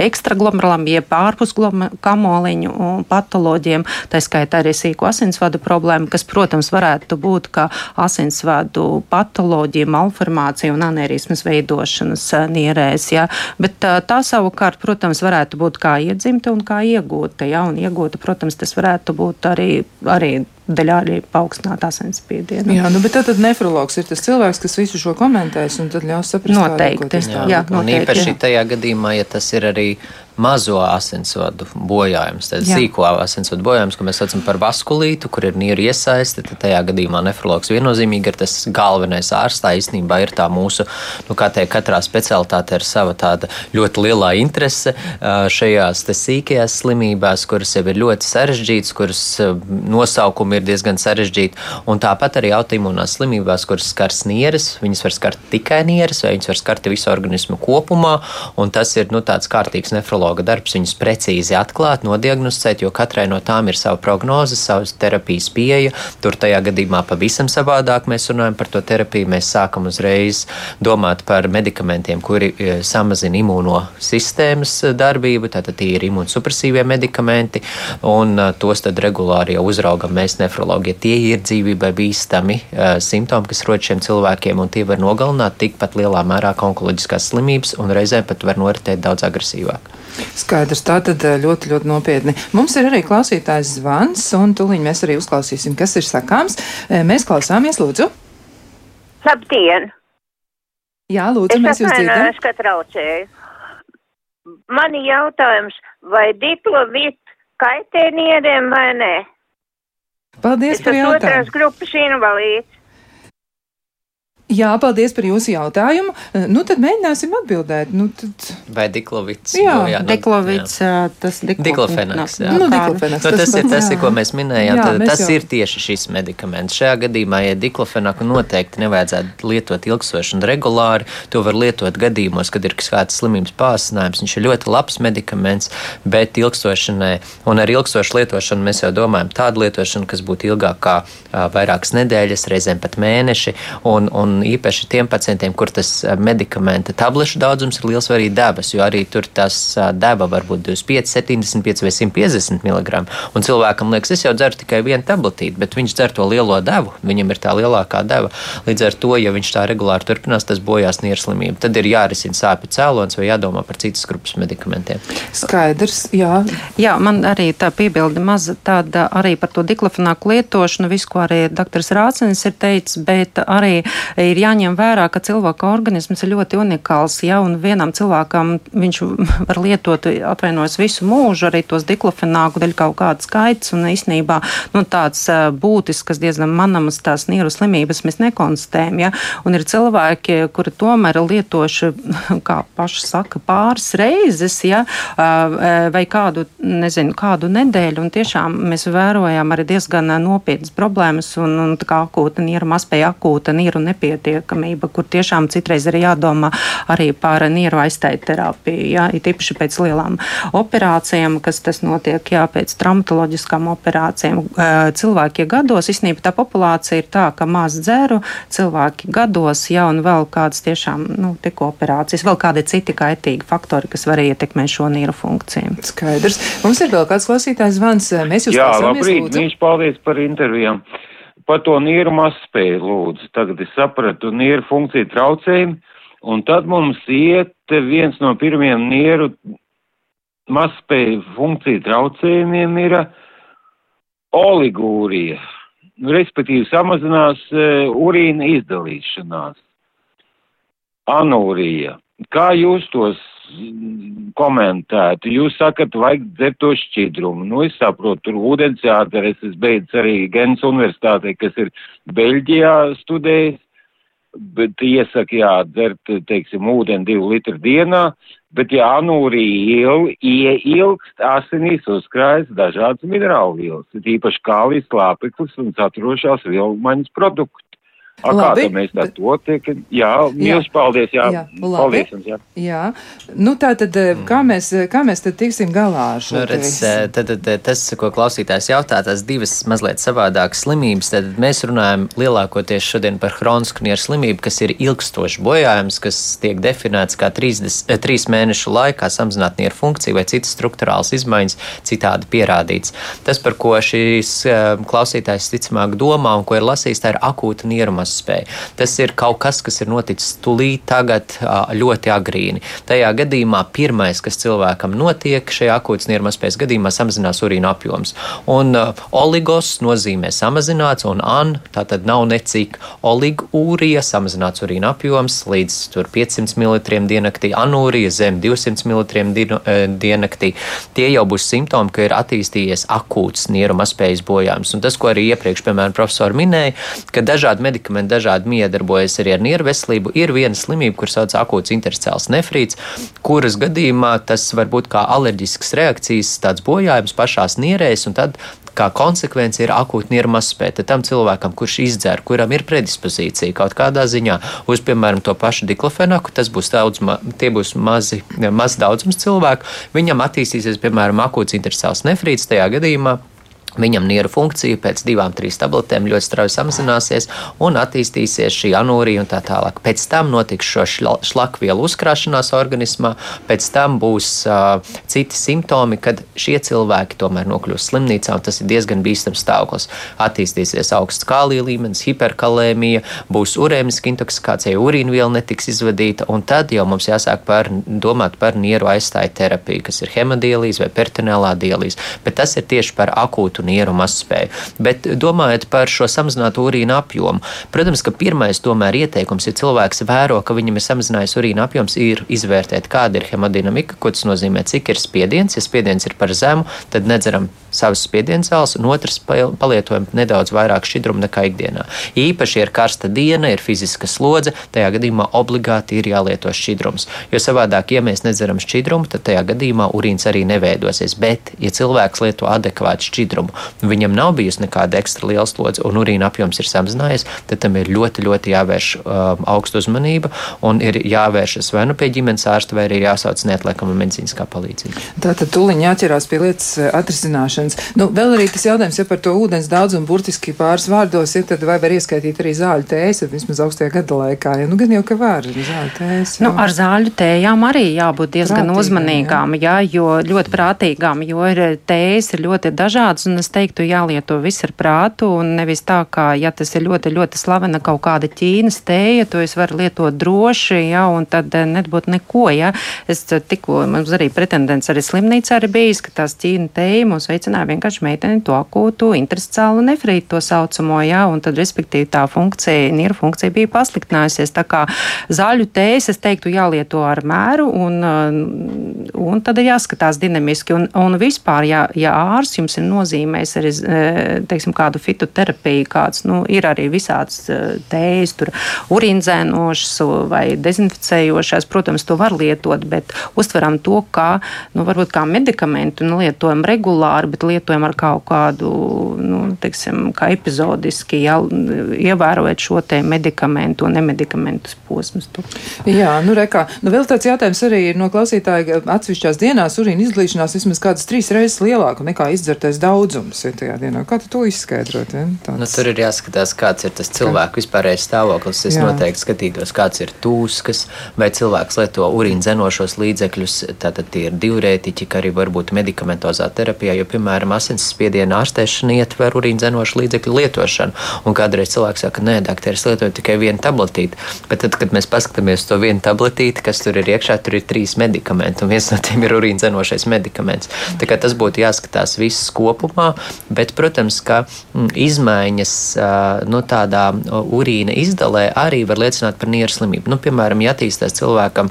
ekstraglomerulām, jeb ārpus kamoliņu patoloģiem, tā skaitā arī sīku asinsvadu problēmu, kas, protams, varētu būt kā asinsvadu asinsvadu patoloģija, malformācija un anērismas veidošanas nierēs. Ja? Bet tā, tā savukārt, protams, varētu būt kā iedzimta un kā iegūta. Ja? Un iegūta, protams, tas varētu būt arī, arī daļā arī paaugstināta asinsspiediena. Jā, nu, bet tad, tad nefrologs ir tas cilvēks, kas visu šo komentēs un tad ļaus saprast, noteikti. Jā, jā, noteikti. Un īpaši jā. tajā gadījumā, ja tas ir arī mazo asinsvadu bojājums, tad sīko asinsvadu bojājums, ko mēs saucam par vaskulītu, kur ir nieru iesaiste, tad tajā gadījumā nefrologs viennozīmīgi ir tas galvenais ārsts. Tā īstenībā ir tā mūsu, nu, kā teikt, katrā specialitāte ir sava tāda ļoti lielā interese šajās sīkajās slimībās, kuras jau ir ļoti sarežģītas, kuras nosaukumi ir diezgan sarežģīti, un tāpat arī autoimūnās slimībās, kuras skars nieres, viņas var skart tikai nieres, vai viņas var skart visu organismu kopumā, un tas ir, nu, tāds kārtīgs nefrologs psihologa darbs viņus precīzi atklāt, nodiagnosticēt, jo katrai no tām ir sava prognoze, savas terapijas pieeja. Tur tajā gadījumā pavisam savādāk mēs runājam par to terapiju. Mēs sākam uzreiz domāt par medikamentiem, kuri e, samazina imūno sistēmas darbību, tātad tie ir imūnsupresīvie medikamenti, un e, tos tad regulāri jau uzraugam mēs nefrologi. Tie ir dzīvībai bīstami simptomi, kas rod šiem cilvēkiem, un tie var nogalināt tikpat lielā mērā onkoloģiskās slimības, un reizēm pat var noritēt daudz agresīvāk. Skaidrs, tā tad eh, ļoti, ļoti nopietni. Mums ir arī klausītājs zvans, un tūlīt mēs arī uzklausīsim, kas ir sakāms. Eh, mēs klausāmies, lūdzu. Labdien! Jā, lūdzu, mēs jūs dzirdam. Es ka traucēju. Mani jautājums, vai diplovīt kaitē nieriem vai nē? Paldies es par esmu otrās jautājumu. grupas invalīds. Jā, paldies par jūsu jautājumu. Nu, tad mēģināsim atbildēt. Nu, tad... Vai diklovits? Jā, Nu, nu, Diklovits, ā, tas Diklofenaks, jā. Nu, diklofenaks. Nu, tas, Tas ir tas, jā. ir, ko mēs minējām. Jā, Tad, mēs tas jau- ir tieši šis medikaments. Šajā gadījumā, ja diklofenaku noteikti nevajadzētu lietot ilgstoši un regulāri, to var lietot gadījumos, kad ir kāds slimības pārsinājums. Viņš ir ļoti labs medikaments, bet ilgstošanai un ar ilgstošu lietošanu mēs jau domājam tādu lietošanu, kas būtu ilgāk kā vairākas nedēļas, reizēm pat mēneši. Un, un īpaši tiem pacientiem, kur tas medikamenta tablešu daudzums ir liels, vai arī devas, jo arī tur tas deva var būt 25, 75 vai 150 mg. Un cilvēkam liekas, es jau dzeru tikai vienu tabletīti, bet viņš dzer to lielo devu, viņam ir tā lielākā deva. Līdz ar to, ja viņš tā regulāri turpinās, tas bojās nierslimību. Tad ir jārisina sāpju cēlonis vai jādomā par citas grupas medikamentiem. Skaidrs, jā. Jā, man arī tā piebilde maza tāda arī par to diklofenāku lietošanu, visu, ko arī doktors Rācenis ir teicis, bet arī ir jāņem vērā, ka cilvēka organisms ir ļoti unikāls, ja, un vienam cilvēkam viņš [laughs] var lietot, atvainojas visu mūžu, arī tos diklofenāku dēļ kaut kāds skaits, un īstenībā, nu, tāds ā, būtisks, diezgan manamas tās nieru slimības mēs nekonstatējam, ja, un ir cilvēki, kuri tomēr lietoši, [laughs] kā paši saka, pāris reizes, ja, ā, vai kādu, nezinu, kādu nedēļu, un tiešām mēs vērojam arī diezgan nopietnas problēmas, un, un akūta nieru maspēja, akūta nieru nepietiekamība, kur tiešām citreiz ir jādomā arī par nieru aizstāju terapiju, ja, it īpaši pēc lielām operācijām, kas tas notiek, jā, pēc traumatoloģiskām operācijām. Cilvēki gados, īstenībā tā populācija ir tā, ka maz dzeru, cilvēki gados, jā, un vēl kādas tiešām, nu, tik operācijas, vēl kādi citi kaitīgi faktori, kas var ietekmēt šo nieru funkciju. Skaidrs. Mums ir vēl kāds klausītājs zvans. Mēs jūs Jā, labrīt, viņš paldies par intervijām. Par to nieru mazspēju lūdzu. Tagad es sapratu nieru funkciju traucējumu, un tad mums iet viens no pirmiem nieru mazspēju funkciju traucējumiem ir oligūrija, Nu, respektīvi samazinās uh, urīna izdalīšanās. Anūrija. Kā jūs tos mm, komentētu? Jūs sakat, vajag dzert to šķidrumu. Nu, es saprotu, tur ūdens jādzer. Es beidzis arī Gens universitātē, kas ir Beļģijā studējis, bet iesaka jādzert, teiksim, ūdeni divu litru dienā, bet ja anūrija il, ieilgst, asinīs uzkrājas dažādas minerālu vielas, ir īpaši kālijas klāpeklis un saturošās vielmaņas produkti. A, kā Labi, tad mēs bet- to tiek? Jā, mīļš, paldies, jā, Jā, labi. paldies jums, jā. Jā, nu tā tad, kā mēs, kā mēs tad tiksim galā ar šo Nu, te redz, eh, tad, tad, tas, ko klausītājs jautā, tās divas mazliet savādākas slimības, tad mēs runājam lielākoties šodien par hronisku nieru slimību, kas ir ilgstošs bojājums, kas tiek definēts kā 30, eh, 3 mēnešu laikā samazināt nieru funkciju vai citas struktūrāls izmaiņas citādi pierādīts. Tas, par ko šīs eh, klausītājs ticamāk domā un ko ir lasījis, tā ir akūta nieru mazspēja. Tas ir kaut kas, kas ir noticis tūlīt tagad ļoti agrīni. Tajā gadījumā pirmais, kas cilvēkam notiek šajā akūtas nieru mazspējas gadījumā, samazinās urīna apjoms. Un oligos nozīmē samazināts, un an tā tad nav necik oligūrija, samazināts urīna apjoms līdz tur 500 ml diennaktī, anūrija zem 200 ml diennaktī. Tie jau būs simptomi, ka ir attīstījies akūts nieru mazspējas bojājums. Un tas, ko arī iepriekš, piemēram, profesori minēja, ka dažādi medikamenti dažādi miedarbojas arī ar nieru veselību, ir viena slimība, kur sauc akūts intercēls nefrīts, kuras gadījumā tas var būt kā alerģisks reakcijas, tāds bojājums pašās nierēs, un tad kā konsekvence ir akūta nieru mazspēja. Tam cilvēkam, kurš izdzer, kuram ir predispozīcija kaut kādā ziņā uz, piemēram, to pašu diklofenaku, tas būs daudz, ma tie būs mazi, maz daudzums cilvēku, viņam attīstīsies, piemēram, akūts intercēls nefrīts tajā gadījumā. Viņam nieru funkcija pēc divām, trīs tabletēm ļoti strauji samazināsies un attīstīsies šī anūrija un tā tālāk. Pēc tam notiks šo šla- šlakvielu uzkrāšanās organismā, pēc tam būs uh, citi simptomi, kad šie cilvēki tomēr nokļūs slimnīcā, un tas ir diezgan bīstams stāvoklis. Attīstīsies augsts kālija līmenis, hiperkalēmija, būs urēmiska intoksikācija, urīnviela netiks izvadīta, un tad jau mums jāsāk par, domāt par nieru aizstāju terapiju, kas ir hemodialīze vai peritoneālā dialīze. Bet tas ir tieši par akūtu nieru mazspēju. Bet domājot par šo samazināto urīna apjomu, protams, ka pirmais tomēr ieteikums, ja cilvēks vēro, ka viņam ir samazinājies urīna apjoms, ir izvērtēt, kāda ir hemodinamika, ko tas nozīmē, cik ir spiediens. Ja spiediens ir par zemu, tad nedzeram savas spiediena zāles, un otrs palietojam nedaudz vairāk šķidrumu nekā ikdienā. Īpaši ir karsta diena, ir fiziska slodze, tajā gadījumā obligāti ir jālieto šķidrums. Jo savādāk, ja mēs nedzeram šķidrumu, tad tajā gadījumā urīns arī neveidosies. Bet, ja cilvēks lieto adekvātu šķidrumu, viņam nav bijusi nekāda ekstra liela slodze un urīna apjoms ir samazinājies, tad tam ir ļoti, ļoti jāvērš um, augsta uzmanība un ir jāvēršas vai nu pie ģimenes ārsta, vai arī jāsauc neatliekama medicīniskā palīdzība. Tātad tuliņ jāķerās pie lietas eh, atrisināšanas. Nu, vēl arī tas jautājums, ja par to ūdens daudzumu burtiski pāris vārdos, ja tad vai var ieskaitīt arī zāļu tējas, vismaz augstajā gada laikā. Ja, nu, gan jau, ka var zāļu tējas. Nu, ar zāļu tējām arī jābūt diezgan Prātīgām, uzmanīgām, jā. jā, jo ļoti prātīgām, jo ir tējas ir ļoti dažādas, un es teiktu, jālieto viss ar prātu, un nevis tā, kā, ja tas ir ļoti, ļoti slavena kaut kāda ķīnas tēja, to es varu lietot droši, jā, un tad eh, nebūtu neko, jā. Es tikko, mums arī pretendents arī slimnīcā ir bijis, ka tās ķīna tēja mums veicināja vienkārši meiteni to akūtu intersticiālu nefrītu to saucamo, jā, un tad, respektīvi, tā funkcija, nieru funkcija bija pasliktinājusies. Tā kā zaļu tējas, es teiktu, jālieto ar mēru, un, uh, un tad ir jāskatās dinamiski. Un, un vispār, ja, ja ārsts jums ir nozīmējis arī, uh, teiksim, kādu fitoterapiju, kāds, nu, ir arī visāds uh, tējas, tur urīnzēnošas vai dezinficējošās, protams, to var lietot, bet uztveram to kā, nu, varbūt kā medikamentu, nu, lietojam regulāri, bet lietojam ar kaut kādu, nu, teiksim, kā epizodiski, jā, ievērojot šo te medikamentu un nemedikamentus posmus. Jā, nu, rekā. Nu, vēl tāds jautājums arī ir no klausītāja atsevišķās dienās urīna izglīšanās vismaz kādas trīs reizes lielāka nekā izdzertais daudzums ja, tajā dienā. Kā tu to izskaidrot? Ja? Tāds... Nu, tur ir jāskatās, kāds ir tas cilvēku vispārējais stāvoklis. Es Jā. noteikti skatītos, kāds ir tūskas, vai cilvēks lieto urīna zenošos līdzekļus, tātad tie ir diurētiķi, kā arī varbūt medikamentozā terapijā, jo, piemēram, asinsspiediena ārstēšana ietver urīna zenošu līdzekļu lietošanu. Un kādreiz cilvēks saka, nē, doktor, es lietoju tikai vienu tabletīti. Bet tad, kad mēs paskatāmies to vienu tabletīti, kas tur ir iekšā, tur ir trīs medikamenti, un viens no tiem ir urīna zenošais medikaments. Tā kā tas būtu jāskatās viss kopumā, bet, protams, ka mm, izmaiņas nu, tādā urīna izdalē arī var liecināt par nieru slimību. Nu, piemēram, ja attīstās cilvēkam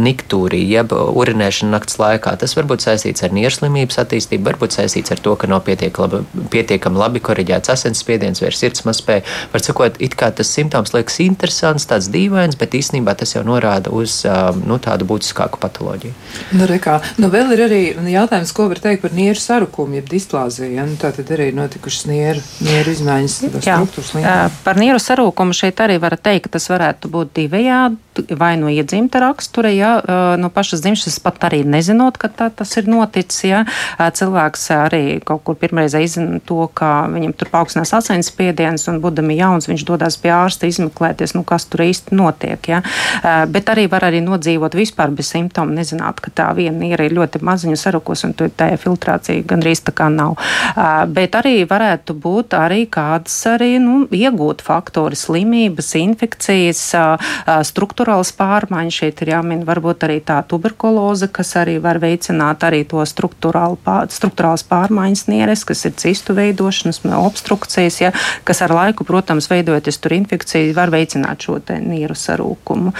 niktūrija, jeb urinēšana nakts laikā, tas var būt saistīts ar nieru slimības attīstību, varbūt saistīts ar to, ka nav pietiekami labi, pietiekami labi koriģēts asinsspiediens vai sirds mazspēja. Var sakot, it kā tas simptoms liekas interesants, tāds dīvains, bet īstenībā tas jau norāda uz nu, tādu būtiskāku patoloģiju. Nu, rekā. nu, vēl ir arī jautājums, ko var teikt par nieru sarukumu, jeb displāziju. Ja? Nu, tā tad arī notikušas nieru, nieru izmaiņas struktūras līmenī. Par nieru sarūkumu šeit arī var teikt, ka tas varētu būt divējādi vai no iedzimta rakstura, ja no pašas dzimšanas pat arī nezinot, ka tā, tas ir noticis. Ja, cilvēks arī kaut kur pirmreiz izzina to, ka viņam tur paaugstinās asinsspiediens un būdami jauns, viņš dodas pie ārsta izmeklēties, nu, kas tur īsti notiek. Ja. Bet arī var arī nodzīvot vispār bez simptomu, nezināt, ka tā viena ir ļoti maziņa sarukos un tā filtrācija gandrīz tā kā nav. Bet arī varētu būt arī kādas arī nu, iegūt faktori, slimības, infekcijas, struktūrāls pārmaiņas. Šeit ir jāmin varbūt arī tā tuberkuloze, kas arī var veicināt arī to struktūrāls pārmaiņas nieres, kas ir cistu veidošanas, obstrukcijas, ja, kas ar laiku, protams, veidojoties tur infekciju, var veicināt šo nieru sarūkumu.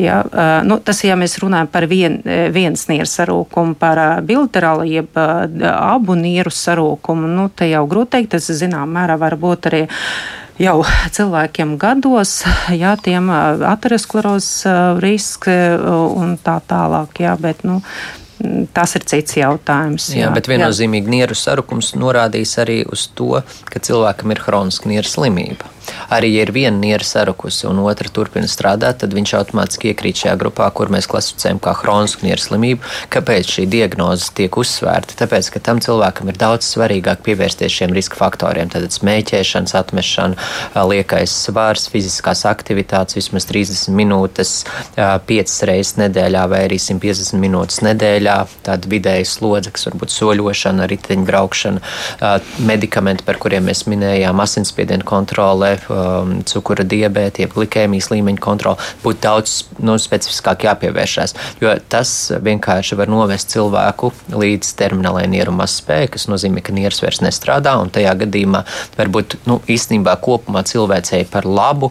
Ja, nu, tas, ja mēs runājam par vien, vienas nieru sarūkumu, par bilaterālu jeb abu nieru sarūkumu, nu, te jau grūti teikt, tas zinām mērā var būt arī jau cilvēkiem gados, jā, tiem aterosklerozes risks un tā tālāk, jā, bet, nu, Tas ir cits jautājums. Jā, jā bet viennozīmīgi nieru sarukums norādīs arī uz to, ka cilvēkam ir hroniska nieru slimība. Arī, ja ir viena niera sarukusi un otra turpina strādāt, tad viņš automātiski iekrīt šajā grupā, kur mēs klasificējam kā hronisku nieru slimību. Kāpēc šī diagnoze tiek uzsvērta? Tāpēc, ka tam cilvēkam ir daudz svarīgāk pievērsties šiem riska faktoriem. Tad smēķēšanas atmešana, liekais svārs, fiziskās aktivitātes vismaz 30 minūtes, 5 reizes nedēļā vai arī 150 minūtes nedēļā, tāda vidēja slodze, kas var būt soļošana, riteņbraukšana, medikamenti, par kuriem mēs minējām, asinsspiediena kontrole, um, cukura diabēta, jeb glikēmijas līmeņa kontroli, būtu daudz nu, specifiskāk jāpievēršās. Jo tas vienkārši var novest cilvēku līdz terminālajai nieru mazspējai, kas nozīmē, ka nieras vairs nestrādā, tajā gadījumā varbūt nu, īstenībā kopumā cilvēcei par labu,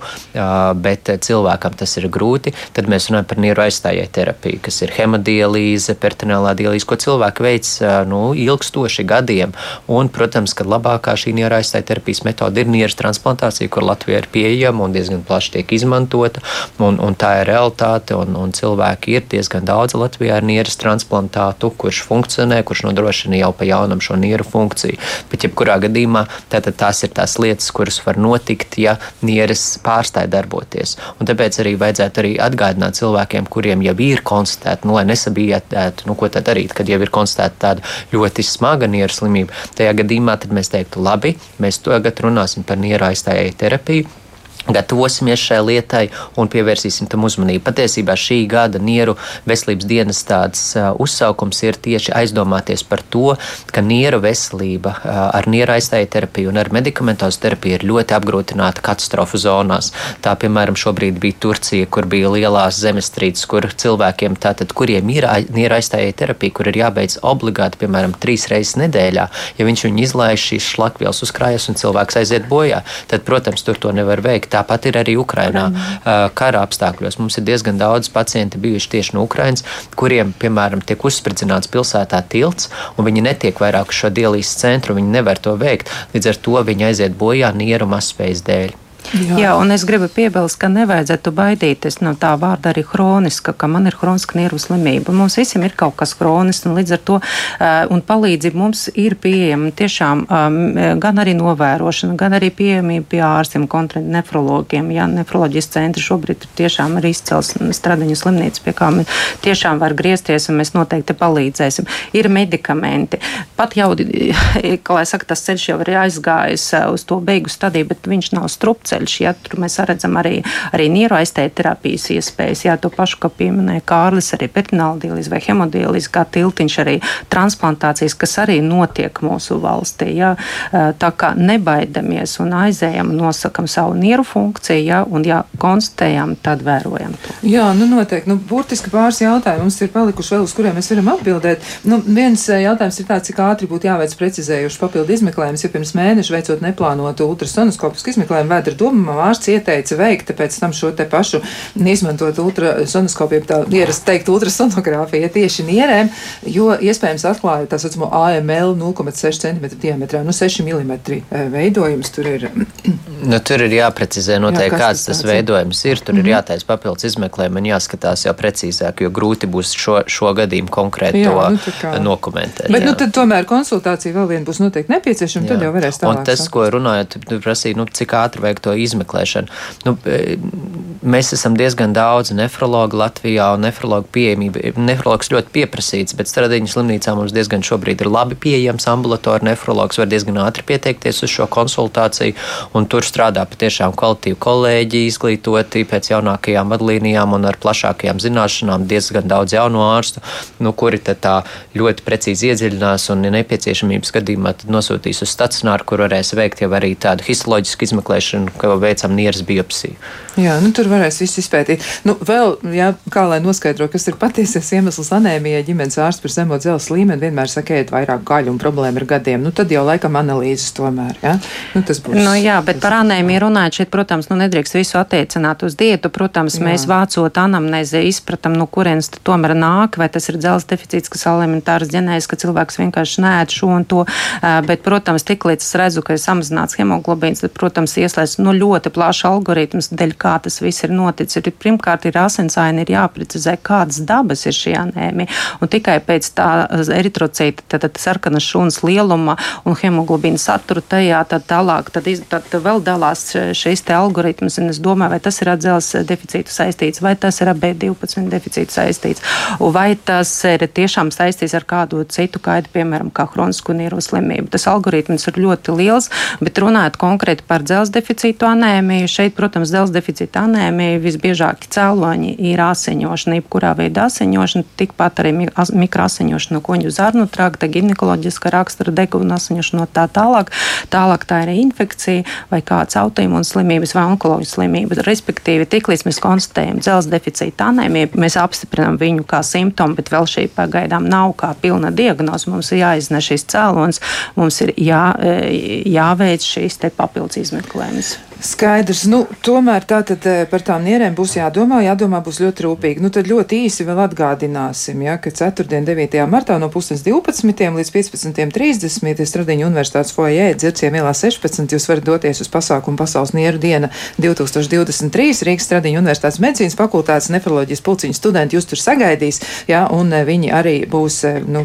bet cilvēkam tas ir grūti. Tad mēs runājam par nieru aizstājēju terapiju, kas ir hemodialīze, peritoneālā dialīze, ko cilvēki veic nu, ilgstoši gadiem. Un, protams, ka labākā šī nieru aizstājēju terapijas metode ir nieru transplantācija, kur Latvijā ir pieejama un diezgan plaši tiek izmantota. Un, un tā ir realitāte, un, un cilvēki ir diezgan daudz Latvijā ar nieras transplantātu, kurš funkcionē, kurš nodrošina jau pa jaunam šo nieru funkciju. Bet, jebkurā gadījumā, tātad tās ir tās lietas, kuras var notikt, ja nieres pārstāja darboties. Un tāpēc arī vajadzētu arī atgādināt cilvēkiem, kuriem jau ir konstatēta, nu, lai nesabijētu, nu, ko tad darīt, kad jau ir konstatēta tāda ļoti smaga nieru slimība. Tajā gadījumā mēs teiktu, labi, mēs tagad runāsim par nieru aizstājēju terapiju therapy. Gatavosimies šai lietai un pievērsīsim tam uzmanību. Patiesībā šī gada Nieru veselības dienas tāds uh, uzsaukums ir tieši aizdomāties par to, ka nieru veselība uh, ar nieru aizstāju terapiju un ar medikamentozu terapiju ir ļoti apgrūtināta katastrofu zonās. Tā, piemēram, šobrīd bija Turcija, kur bija lielās zemestrīces, kur cilvēkiem, tātad, kuriem ir nieru aizstāju terapija, kur ir jābeidz obligāti, piemēram, trīs reizes nedēļā, ja viņš viņu izlaiž šīs šlakvielas uzkrājas un cilvēks aiziet bojā, tad, protams, tur to nevar veikt. Tāpat ir arī Ukrainā kara apstākļos. Mums ir diezgan daudz pacienti bijuši tieši no Ukrainas, kuriem, piemēram, tiek uzspridzināts pilsētā tilts, un viņi netiek vairāk uz šo dialīzes centru, viņi nevar to veikt. Līdz ar to viņi aiziet bojā nieru mazspējas dēļ. Jā. Jā, un es gribu piebilst, ka nevajadzētu baidīties no tā vārda arī hroniska, ka man ir hroniska nieru slimība. Mums visiem ir kaut kas hronisks, un līdz ar to un palīdzība mums ir pieejama tiešām gan arī novērošana, gan arī pieejamība pie ārstiem, konkrēti nefrologiem. Jā, nefroloģijas centri šobrīd ir tiešām arī izcels stradiņu slimnīca, pie kā mēs tiešām var griezties, un mēs noteikti palīdzēsim. Ir medikamenti. Pat jau, [laughs] kā lai saka, tas ceļš jau ir aizgājis uz to beigu stadiju, bet viņš nav strupceļš ceļš. Ja, tur mēs redzam arī, arī nieru aiztēterapijas iespējas. Jā, to pašu, ko pieminēja Kārlis, arī dialīze vai hemodialīze, kā tiltiņš arī transplantācijas, kas arī notiek mūsu valstī. Jā. Tā kā nebaidamies un aizējam, nosakam savu nieru funkciju, jā, un ja konstatējam, tad vērojam to. Jā, nu noteikti. Nu, burtiski pāris jautājumu mums ir palikuši vēl, uz kuriem mēs varam atbildēt. Nu, viens jautājums ir tāds, cik ātri būtu jāveic precizējuši papildu izmeklējums, ja pirms mēneša veicot neplānotu ultrasonoskopisku izmeklējumu vēdra doma ārsts ieteica veikt pēc tam šo te pašu izmantot ultrasonoskopiju, tā ierast teikt ultrasonogrāfiju tieši nierēm, jo iespējams atklāja tā saucamo AML 0,6 cm diametrā, nu 6 mm veidojums tur ir. [clears throat] nu, tur ir jāprecizē noteikti, jā, kāds tas, tas veidojums ir. Tur mm -hmm. ir mhm. jātaisa papildus izmeklējumi un jāskatās jau precīzāk, jo grūti būs šo, šo gadījumu konkrēti to nu, kā... dokumentēt. Bet, jā. nu, tad tomēr konsultācija vēl viena būs noteikti nepieciešama, tad jau varēs tālāk. Un tas, sākt. ko runājot, prasīja, nu, cik ātri vajag to izmeklēšanu. Nu, e, mēs esam diezgan daudz nefrologu Latvijā, un nefrologu pieejamība, nefrologs ļoti pieprasīts, bet Stradiņu slimnīcā mums diezgan šobrīd ir labi pieejams ambulatori nefrologs, var diezgan ātri pieteikties uz šo konsultāciju, un tur strādā patiešām kvalitīvi kolēģi, izglītoti pēc jaunākajām vadlīnijām un ar plašākajām zināšanām, diezgan daudz jaunu ārstu, nu, kuri tā ļoti precīzi iedziļinās un, ja nepieciešamības gadījumā, tad nosūtīs uz stacionāru, kur varēs veikt jau arī tādu histoloģisku izmeklēšanu, ka veicam nieras biopsiju. Jā, nu tur varēs viss izpētīt. Nu, vēl, jā, kā lai noskaidro, kas ir patiesais iemesls anēmijai, ģimenes ārsts par zemo dzelzs līmeni vienmēr saka, ēd vairāk gaļu un problēma ar gadiem. Nu, tad jau laikam analīzes tomēr, jā? Nu, tas būs. Nu, jā, bet par anēmiju runājot šeit, protams, nu nedrīkst visu attiecināt uz dietu. Protams, jā. mēs vācot anamnezi izpratam, no kurienes tomēr nāk, vai tas ir dzelzs deficīts, kas elementārs ģenēs, ka cilvēks vienkārši nēd šo un to. Bet, protams, tik līdz es redzu, ka ir samazināts hemoglobīns, tad, protams, ieslēdz nu, ļoti plašs algoritms, dēļ kā tas viss ir noticis. Ir, pirmkārt, ir asinsaini, ir jāprecizē, kādas dabas ir šī anēmija. Un tikai pēc tā eritrocīta, tad, tad sarkanas šūnas lieluma un hemoglobīna satura tajā, tad tālāk, tad, iz, tad vēl dalās šīs te algoritmas. Un es domāju, vai tas ir ar dzelzs deficītu saistīts, vai tas ir ar B12 deficītu saistīts, vai tas ir tiešām saistīts ar kādu citu kaidu, piemēram, kā hronisku nieru slimību. Tas algoritms ir ļoti liels, bet runājot konkrēti par dzelzs deficītu, deficītu anēmiju. Šeit, protams, dzelzs deficīta anēmija visbiežāk cēloņi ir asiņošana, jebkurā veidā asiņošana, tikpat arī mikroasiņošana no koņu zarnu trakta, ginekoloģiska rakstura deguna asiņošana tā tālāk. Tālāk tā ir infekcija vai kāds autoimūns slimības vai onkoloģijas slimības. Respektīvi, tiklīdz mēs konstatējam dzelzs deficīta anēmiju, mēs apstiprinām viņu kā simptomu, bet vēl šī pagaidām nav kā pilna diagnoze. Mums ir jāiznes šīs cēlonis, mums ir jā, e, jāveic šīs papildus izmeklējums. Skaidrs. Nu, tomēr tātad eh, par tām nierēm būs jādomā, jādomā būs ļoti rūpīgi. Nu, tad ļoti īsi vēl atgādināsim, ja, ka 4. 9. martā no 12. līdz 15.30. Stradiņu universitātes fojē dzirciem ielā 16. Jūs varat doties uz pasākumu Pasaules nieru diena 2023. Rīgas Stradiņu universitātes medicīnas fakultātes nefroloģijas pulciņu studenti jūs tur sagaidīs, ja, un eh, viņi arī būs eh, nu,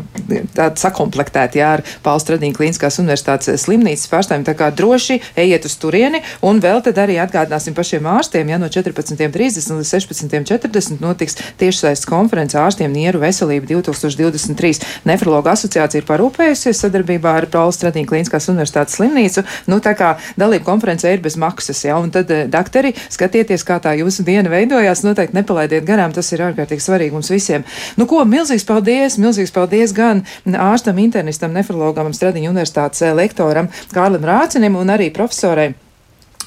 tādi sakomplektēti ja, ar Pāles Stradiņu klīniskās universitātes slimnīcas pārstāvjiem. Tā kā droši ejiet uz turieni un vēl tad arī atgādināsim pašiem ārstiem, ja no 14.30 līdz 16.40 notiks tiešsaistes konference ārstiem Nieru veselība 2023. Nefrologa asociācija ir parūpējusies sadarbībā ar Paulas Stradīna Klīniskās universitātes slimnīcu. Nu, tā kā dalība konferencē ir bez maksas, ja, un tad, eh, dakteri, skatieties, kā tā jūsu diena veidojās, noteikti nepalaidiet garām, tas ir ārkārtīgi svarīgi mums visiem. Nu, ko, milzīgs paldies, milzīgs paldies gan ārstam, internistam, nefrologam, Stradiņa universitātes eh, lektoram Kārlim Rācinim un arī profesorai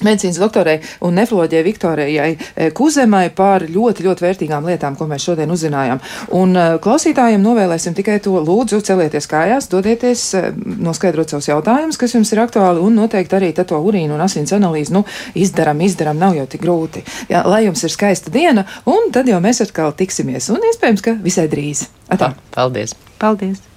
medicīnas doktorai un nefroloģijai Viktorijai eh, Kuzemai par ļoti, ļoti vērtīgām lietām, ko mēs šodien uzzinājām. Un uh, klausītājiem novēlēsim tikai to lūdzu, celieties kājās, dodieties, uh, noskaidrot savus jautājumus, kas jums ir aktuāli, un noteikti arī to urīnu un asins analīzi, nu, izdaram, izdaram, nav jau tik grūti. Jā, lai jums ir skaista diena, un tad jau mēs atkal tiksimies, un iespējams, ka visai drīz. Atā. Paldies! Paldies!